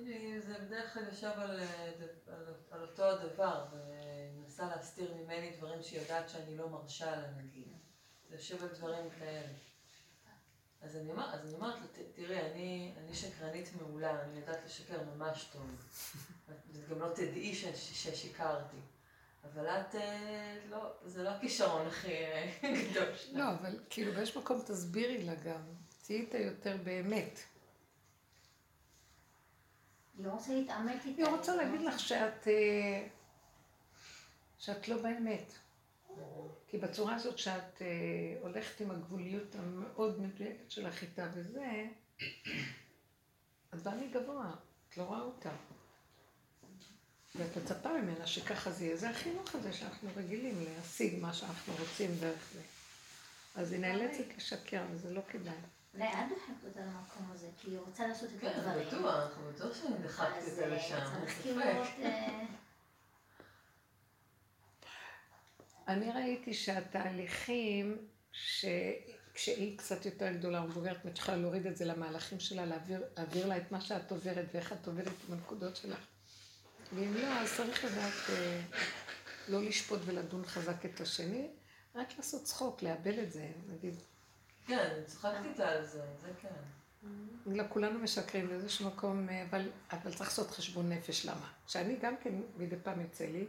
זה בדרך כלל יושב על, אה, על, על אותו הדבר, ומנסה להסתיר ממני דברים שהיא יודעת שאני לא מרשה לה, נגיד. זה יושב על דברים כאלה. אז אני, אומר, אז אני אומרת לה, תראי, אני, אני שקרנית מעולה, אני יודעת לשקר ממש טוב. את גם לא תדעי ששיקרתי. אבל את, אה, לא, זה לא הכישרון הכי אה, גדול שלך. לא, אבל כאילו באיזשהו מקום תסבירי לה גם, תהיי איתה יותר באמת. היא לא רוצה להתעמת איתה. היא רוצה להגיד לך שאת, אה, שאת לא באמת. כי בצורה הזאת שאת הולכת עם הגבוליות המאוד מדויקת שלך איתה וזה, את באה מגבוה, את לא רואה אותה. ואת מצפה ממנה שככה זה יהיה. זה החינוך הזה שאנחנו רגילים להשיג מה שאנחנו רוצים דרך זה. אז היא נאלצת לשקר, וזה לא כדאי. אולי את דוחקת אותה למקום הזה, כי היא רוצה לעשות את כן, הדברים. כן, בטוח, בטוח שאני דחקתי את זה אה, לשם. אז צריך כאילו לראות... אה, אני ראיתי שהתהליכים, שכשהיא קצת יותר גדולה ומבוגרת, את יכולה להוריד את זה למהלכים שלה, להעביר, להעביר לה את מה שאת עוברת ואיך את עובדת עם הנקודות שלך. ואם לא, אז צריך לדעת אה, לא לשפוט ולדון חזק את השני, רק לעשות צחוק, לאבל את זה, נגיד. כן, צחקתי איתה על זה, זה כן. לא, כולנו משקרים באיזשהו מקום, אה, אבל, אבל צריך לעשות חשבון נפש, למה? שאני גם כן מדי פעם יוצא לי,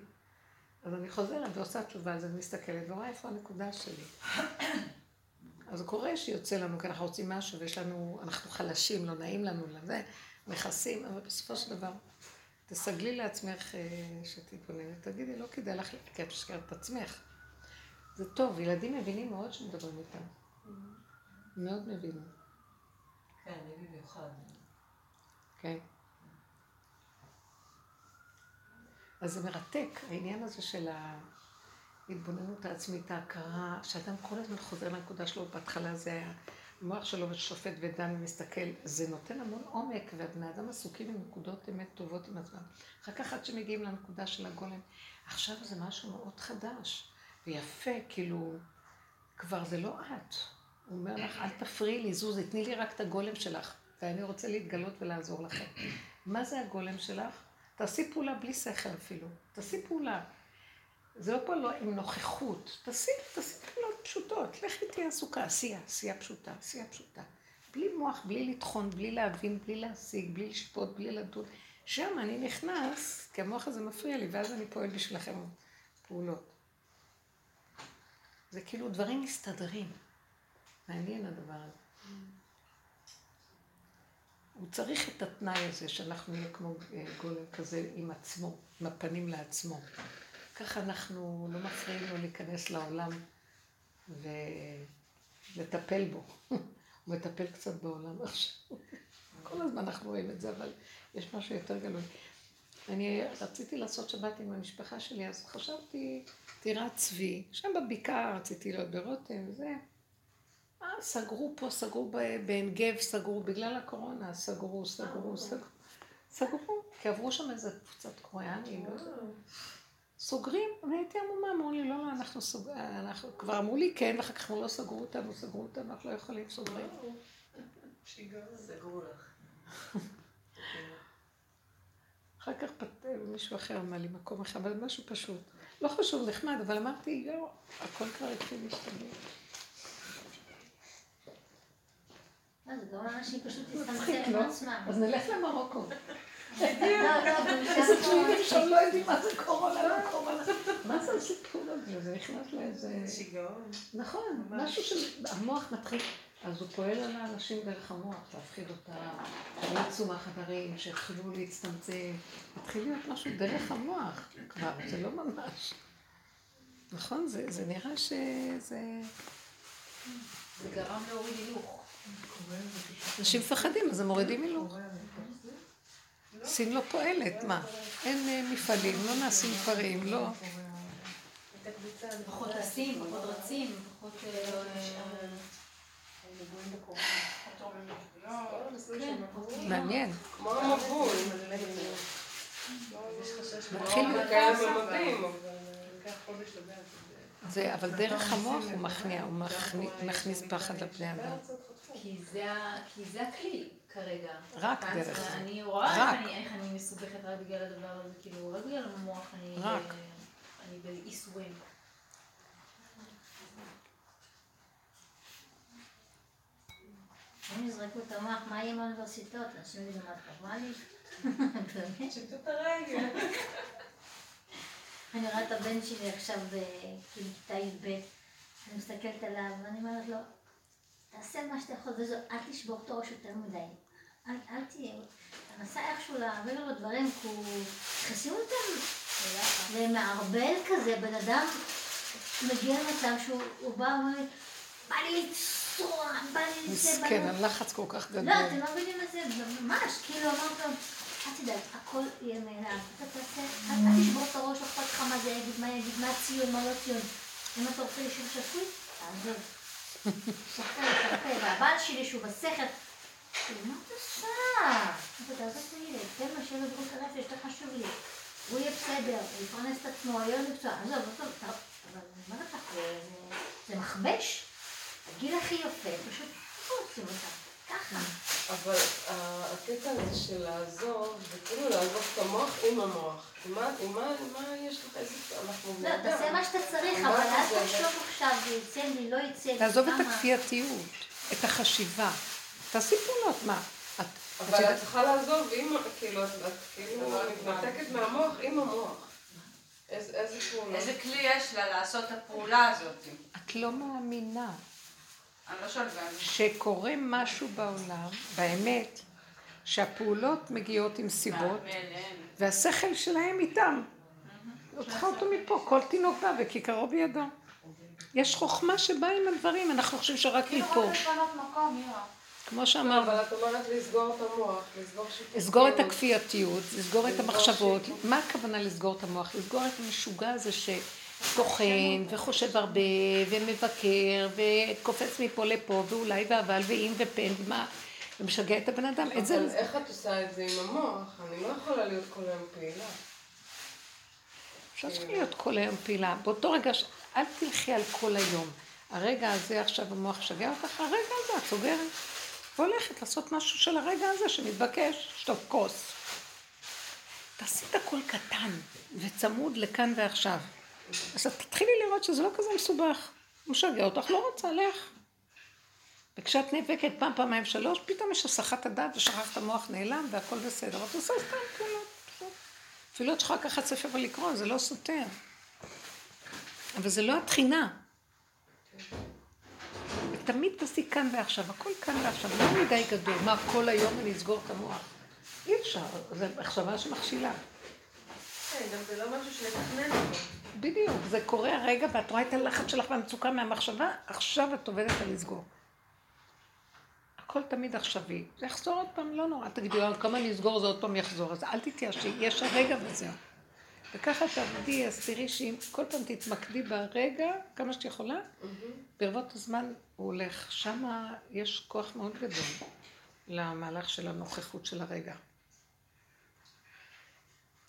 אז אני חוזרת ועושה תשובה, אז אני מסתכלת ורואה איפה הנקודה שלי. אז קורה שיוצא לנו, כי אנחנו רוצים משהו ויש לנו, אנחנו חלשים, לא נעים לנו לזה, מכסים, אבל בסופו של דבר תסגלי לעצמך אה, שתתבונן ותגידי, לא כדאי לך, כי את משקרת את עצמך. זה טוב, ילדים מבינים מאוד שמדברים איתם. מאוד מבינים. כן, אני במיוחד. כן. אז זה מרתק, העניין הזה של ההתבוננות העצמית, ההכרה, שאדם כל הזמן חוזר לנקודה שלו, בהתחלה זה היה המוח שלו שופט ודן ומסתכל, זה נותן המון עומק, והבני אדם עסוקים עם נקודות אמת טובות עם עצמם. אחר כך עד שמגיעים לנקודה של הגולם, עכשיו זה משהו מאוד חדש ויפה, כאילו, כבר זה לא את. הוא אומר לך, אל תפריעי לי, זוזי, תני לי רק את הגולם שלך, ואני רוצה להתגלות ולעזור לכם. מה זה הגולם שלך? תעשי פעולה בלי שכל אפילו, תעשי פעולה. זה לא לא עם נוכחות, תעשי, תעשי פעולות פשוטות, לכי תהיה עסוקה, עשייה, עשייה פשוטה, עשייה פשוטה. בלי מוח, בלי לטחון, בלי להבין, בלי להשיג, בלי לשפוט, בלי לדון. שם אני נכנס, כי המוח הזה מפריע לי, ואז אני פועל בשבילכם פעולות. זה כאילו דברים מסתדרים. מעניין הדבר הזה. הוא צריך את התנאי הזה שאנחנו נהיה כמו גולם כזה עם עצמו, עם הפנים לעצמו. ככה אנחנו לא מפריעים לו להיכנס לעולם ולטפל בו. הוא מטפל קצת בעולם עכשיו. כל הזמן אנחנו רואים את זה, אבל יש משהו יותר גלוי. אני רציתי לעשות שבת עם המשפחה שלי, אז חשבתי, טירת צבי, שם בבקעה רציתי להיות ברותם, וזה. אה, סגרו פה, סגרו בעין גב, סגרו, בגלל הקורונה, סגרו, סגרו, סגרו. סגרו, כי עברו שם איזה קבוצת קוריאנים, לא יודעת. סוגרים, והייתי עמומה, אמרו לי, לא, לא, אנחנו סוגרים, אנחנו, כבר אמרו לי כן, ואחר כך אמרו, לא סגרו אותנו, סגרו אותנו, אנחנו לא יכולים, סוגרים. סגרו לך. אחר כך פת... מישהו אחר אמר לי מקום אחר, אבל משהו פשוט. לא חשוב, נחמד, אבל אמרתי, לא, הכל כבר התחיל להשתגע. לא, זה גורם לאנשים פשוט להצטמצם עם עצמם. אז נלך למרוקו. לא, לא, איזה תמידים שם לא יודעים מה זה קורונה, לא קורונה. מה זה הסיפור הזה? זה נכנס לאיזה... שיגעון. נכון, משהו שהמוח מתחיל... אז הוא פועל על האנשים דרך המוח, להפחיד אותם, שיצאו מהחדרים, שיתחילו להצטמצם. התחיל להיות משהו דרך המוח כבר, זה לא ממש. נכון? זה, זה נראה שזה... זה גרם להוריד הילוך. אנשים מפחדים, אז הם מורידים הילוך. סין לא פועלת, מה? אין אה, מפעלים, לא נעשים דברים, לא... פחות טסים, פחות רצים, פחות... מעניין. כמו המבול. מתחיל זה קיים במדים, אבל... זה, אבל דרך המוח הוא מכניע, הוא מכניס פחד לבני אדם. כי זה ה- כי זה הכלי כרגע. רק דרך זה. אני רואה רק. איך אני- איך אני מסובכת רק בגלל הדבר הזה, כאילו, רק בגלל המוח אני... רק. ב- אני באיסורים. אם יזרקו את המוח, מה יהיה עם האוניברסיטאות? אנשים את נורמלית? באמת? שיטו את הרגל. אני רואה את הבן שלי עכשיו בכיתה י"ב, אני מסתכלת עליו ואני אומרת לו, תעשה מה שאתה יכול וזהו, אל תשבור את הראש יותר מדי. אל, אל תהיה, תנסה איכשהו להעביר לו דברים, כי הוא... נכנסים אותם למערבל כזה, בן אדם מגיע למצב שהוא הוא בא ואומר לי, בא לי לצרוח, בא לי לי... מסכן, הלחץ כל כך גדול. לא, אתם לא מבינים את זה, ממש, כאילו אמרת לו, אל תדאג, הכל יהיה מאליו, אתה תעשה, אל תשבור את הראש, אכפת לך מה זה יגיד, מה יגיד, מה ציון, מה לא ציון. אם אתה רוצה יישוב שפוי, תעזוב. והבעל שלי שהוא כאילו, מה את עושה? תעזוב את הילד, תן לו שיהיה לו בריאות הנפש, יותר חשוב לי. הוא יהיה בסדר, הוא יפרנס את עצמו, יהיה לו מקצוע, עזוב, עזוב, אבל אומרת לך, זה- מכבש. הגיל הכי יפה, פשוט עושים אותה? ככה. אבל ה- הקטע הזה של לעזוב, זה כאילו לעזוב את המוח עם המוח. מה, מה, מה יש לך איזה... אנחנו לא. תעשה מה שאתה צריך, אבל אל? תחשוב עכשיו, זה יצא לי, לא יצא לי. תעזוב את? הכפייתיות, את החשיבה. תעשי פעולות, מה? אבל את צריכה לעזוב עם, כאילו, את כאילו מתנתקת מהמוח עם המוח. איזה איזה פעולה? איזה כלי יש לה לעשות את הפעולה הזאת? את לא מאמינה אני לא שואלת גם. שקורה משהו בעולם, באמת, שהפעולות מגיעות עם סיבות, והשכל שלהם איתם. לא צריכה אותו מפה, כל תינוק בא וכיכרו בידו. יש חוכמה שבאה עם הדברים, אנחנו חושבים שרק כאילו מפה. רק לפנות מקום, יואב. כמו לא, שאמרנו, אבל את אומרת לסגור את המוח, לסגור שיתופים. לסגור את הכפייתיות, לסגור את המחשבות. מה הכוונה לסגור את המוח? לסגור את המשוגע הזה שטוחן וחושב הרבה ומבקר וקופץ מפה לפה ואולי ואבל ואם ופן ומה ומשגע את הבן אדם. את זה אבל איך את עושה את זה עם המוח? אני לא יכולה להיות כל היום פעילה. אפשר צריכה להיות כל היום פעילה. באותו רגע, אל תלכי על כל היום. הרגע הזה עכשיו המוח משגע אותך, הרגע הזה את סוגרת. והולכת לעשות משהו של הרגע הזה שמתבקש, שטוף כוס. תעשי את הכל קטן וצמוד לכאן ועכשיו. אז את תתחילי לראות שזה לא כזה מסובך. הוא משגע אותך, לא רוצה, לך. וכשאת נאבקת פעם, פעמיים, שלוש, פתאום יש הסחת הדעת ושכחת המוח נעלם והכל בסדר. את עושה סתם פעולות. פשוט. אפילו את יכולה לקחת ספר ולקרוא, זה לא סותר. אבל זה לא התחינה. ותמיד תעשי כאן ועכשיו, הכל כאן ועכשיו, לא מדי גדול. מה, כל היום אני אסגור את המוח? אי אפשר, זו מחשבה שמכשילה. כן, גם זה לא משהו שנתכנן אותו. בדיוק, זה קורה הרגע ואת רואה את הלחץ שלך והמצוקה מהמחשבה, עכשיו את עובדת על לסגור. הכל תמיד עכשווי. זה יחזור עוד פעם, לא נורא. תגידי, "אה, כמה אני אסגור זה עוד פעם יחזור. אז אל תתייאשי, יש הרגע וזהו. וככה תעבדי, אז תראי שאם כל פעם תתמקדי ברגע, כמה שאת יכולה, ברבות הזמן הוא הולך. שמה יש כוח מאוד גדול למהלך של הנוכחות של הרגע.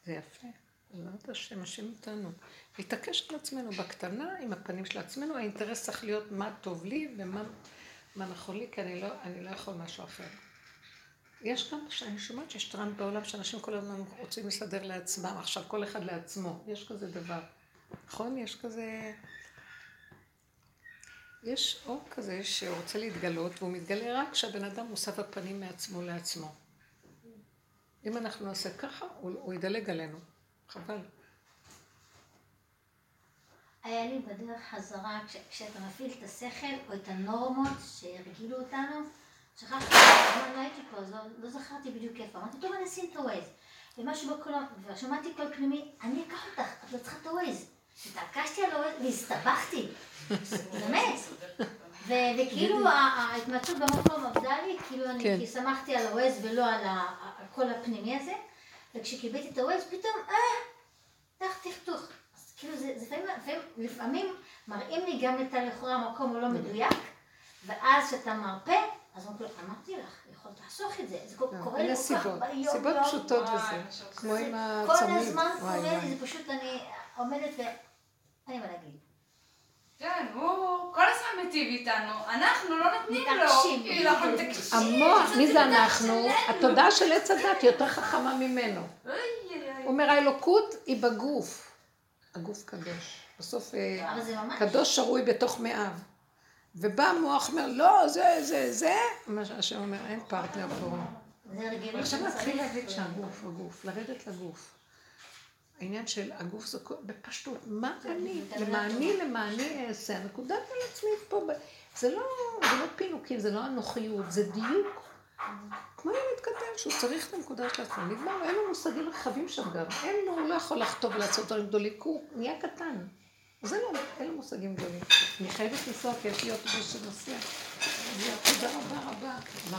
זה יפה. בעזרת השם, השם איתנו. להתעקש על עצמנו בקטנה, עם הפנים של עצמנו, האינטרס צריך להיות מה טוב לי ומה מה נכון לי, כי אני לא, אני לא יכול משהו אחר. יש גם, אני שומעת שיש טראמפ בעולם שאנשים כל הזמן רוצים לסדר לעצמם, עכשיו כל אחד לעצמו, יש כזה דבר. נכון? יש כזה... יש אור כזה שרוצה להתגלות, והוא מתגלה רק כשהבן אדם מוסף הפנים מעצמו לעצמו. אם אנחנו נעשה ככה, הוא, הוא ידלג עלינו. חבל. היה לי בדרך חזרה, כש, כשאתה מפעיל את השכל או את הנורמות שהרגילו אותנו, שכחתי, לא הייתי פה, אז לא, לא זכרתי בדיוק איפה. אמרתי, טוב, אני אשים את הווייז. ומשהו בקולון, ושמעתי קול פנימי, אני אקח אותך, את לא צריכה את הווייז. התעקשתי על הווייז והסתבכתי. באמת. וכאילו ההתמצאות במקום עבדה לי, כאילו אני כן. שמחתי על הווייז ולא על הקול הפנימי הזה, וכשקיבלתי את הווייז פתאום, אה, תח תחתוך. אז כאילו זה, זה לפעמים, לפעמים, לפעמים מראים לי גם את הלכאורה המקום הלא מדויק, ואז כשאתה מרפא, אז אומרים, אמרתי לך, יכולת לחסוך את זה, זה קורה לי אלה כל כך סיבות, ביום סיבות יום. פשוטות וואי, וזה, כמו זה עם כל הצמיד, הזמן וואי קורה לי. זה פשוט אני עומדת ו... אין לי מה להגיד. כן, הוא כל הזמן מיטיב איתנו, אנחנו לא נותנים לו, מתעקשים. כאילו אנחנו מתעקשים. המוח, מי זה אנחנו? התודעה של עץ הדת היא יותר חכמה ממנו. הוא אומר, האלוקות היא בגוף. הגוף קדוש. בסוף אה. קדוש שרוי בתוך מאיו. ובא המוח אומר, לא, זה, זה, זה. מה שהשם אומר, אין פרטנר פה. עכשיו. נתחיל להגיד שהגוף, הגוף, לרדת לגוף. העניין של הגוף זה בפשטות, מה אני, למה אני אעשה, הנקודה על עצמי פה, זה לא, זה לא פינוקים, זה לא אנוכיות, זה דיוק. כמו ילד קטן שהוא צריך את הנקודה של עצמו, נגמר, אין לו מושגים רחבים שם גם, אין לו, הוא לא יכול לחטוא ולעשות דברים גדולים, כי הוא נהיה קטן. אין לו, אין לו מושגים גדולים. אני חייבת לנסוע, כי יש לי אוטובוס שנוסע. תודה רבה רבה.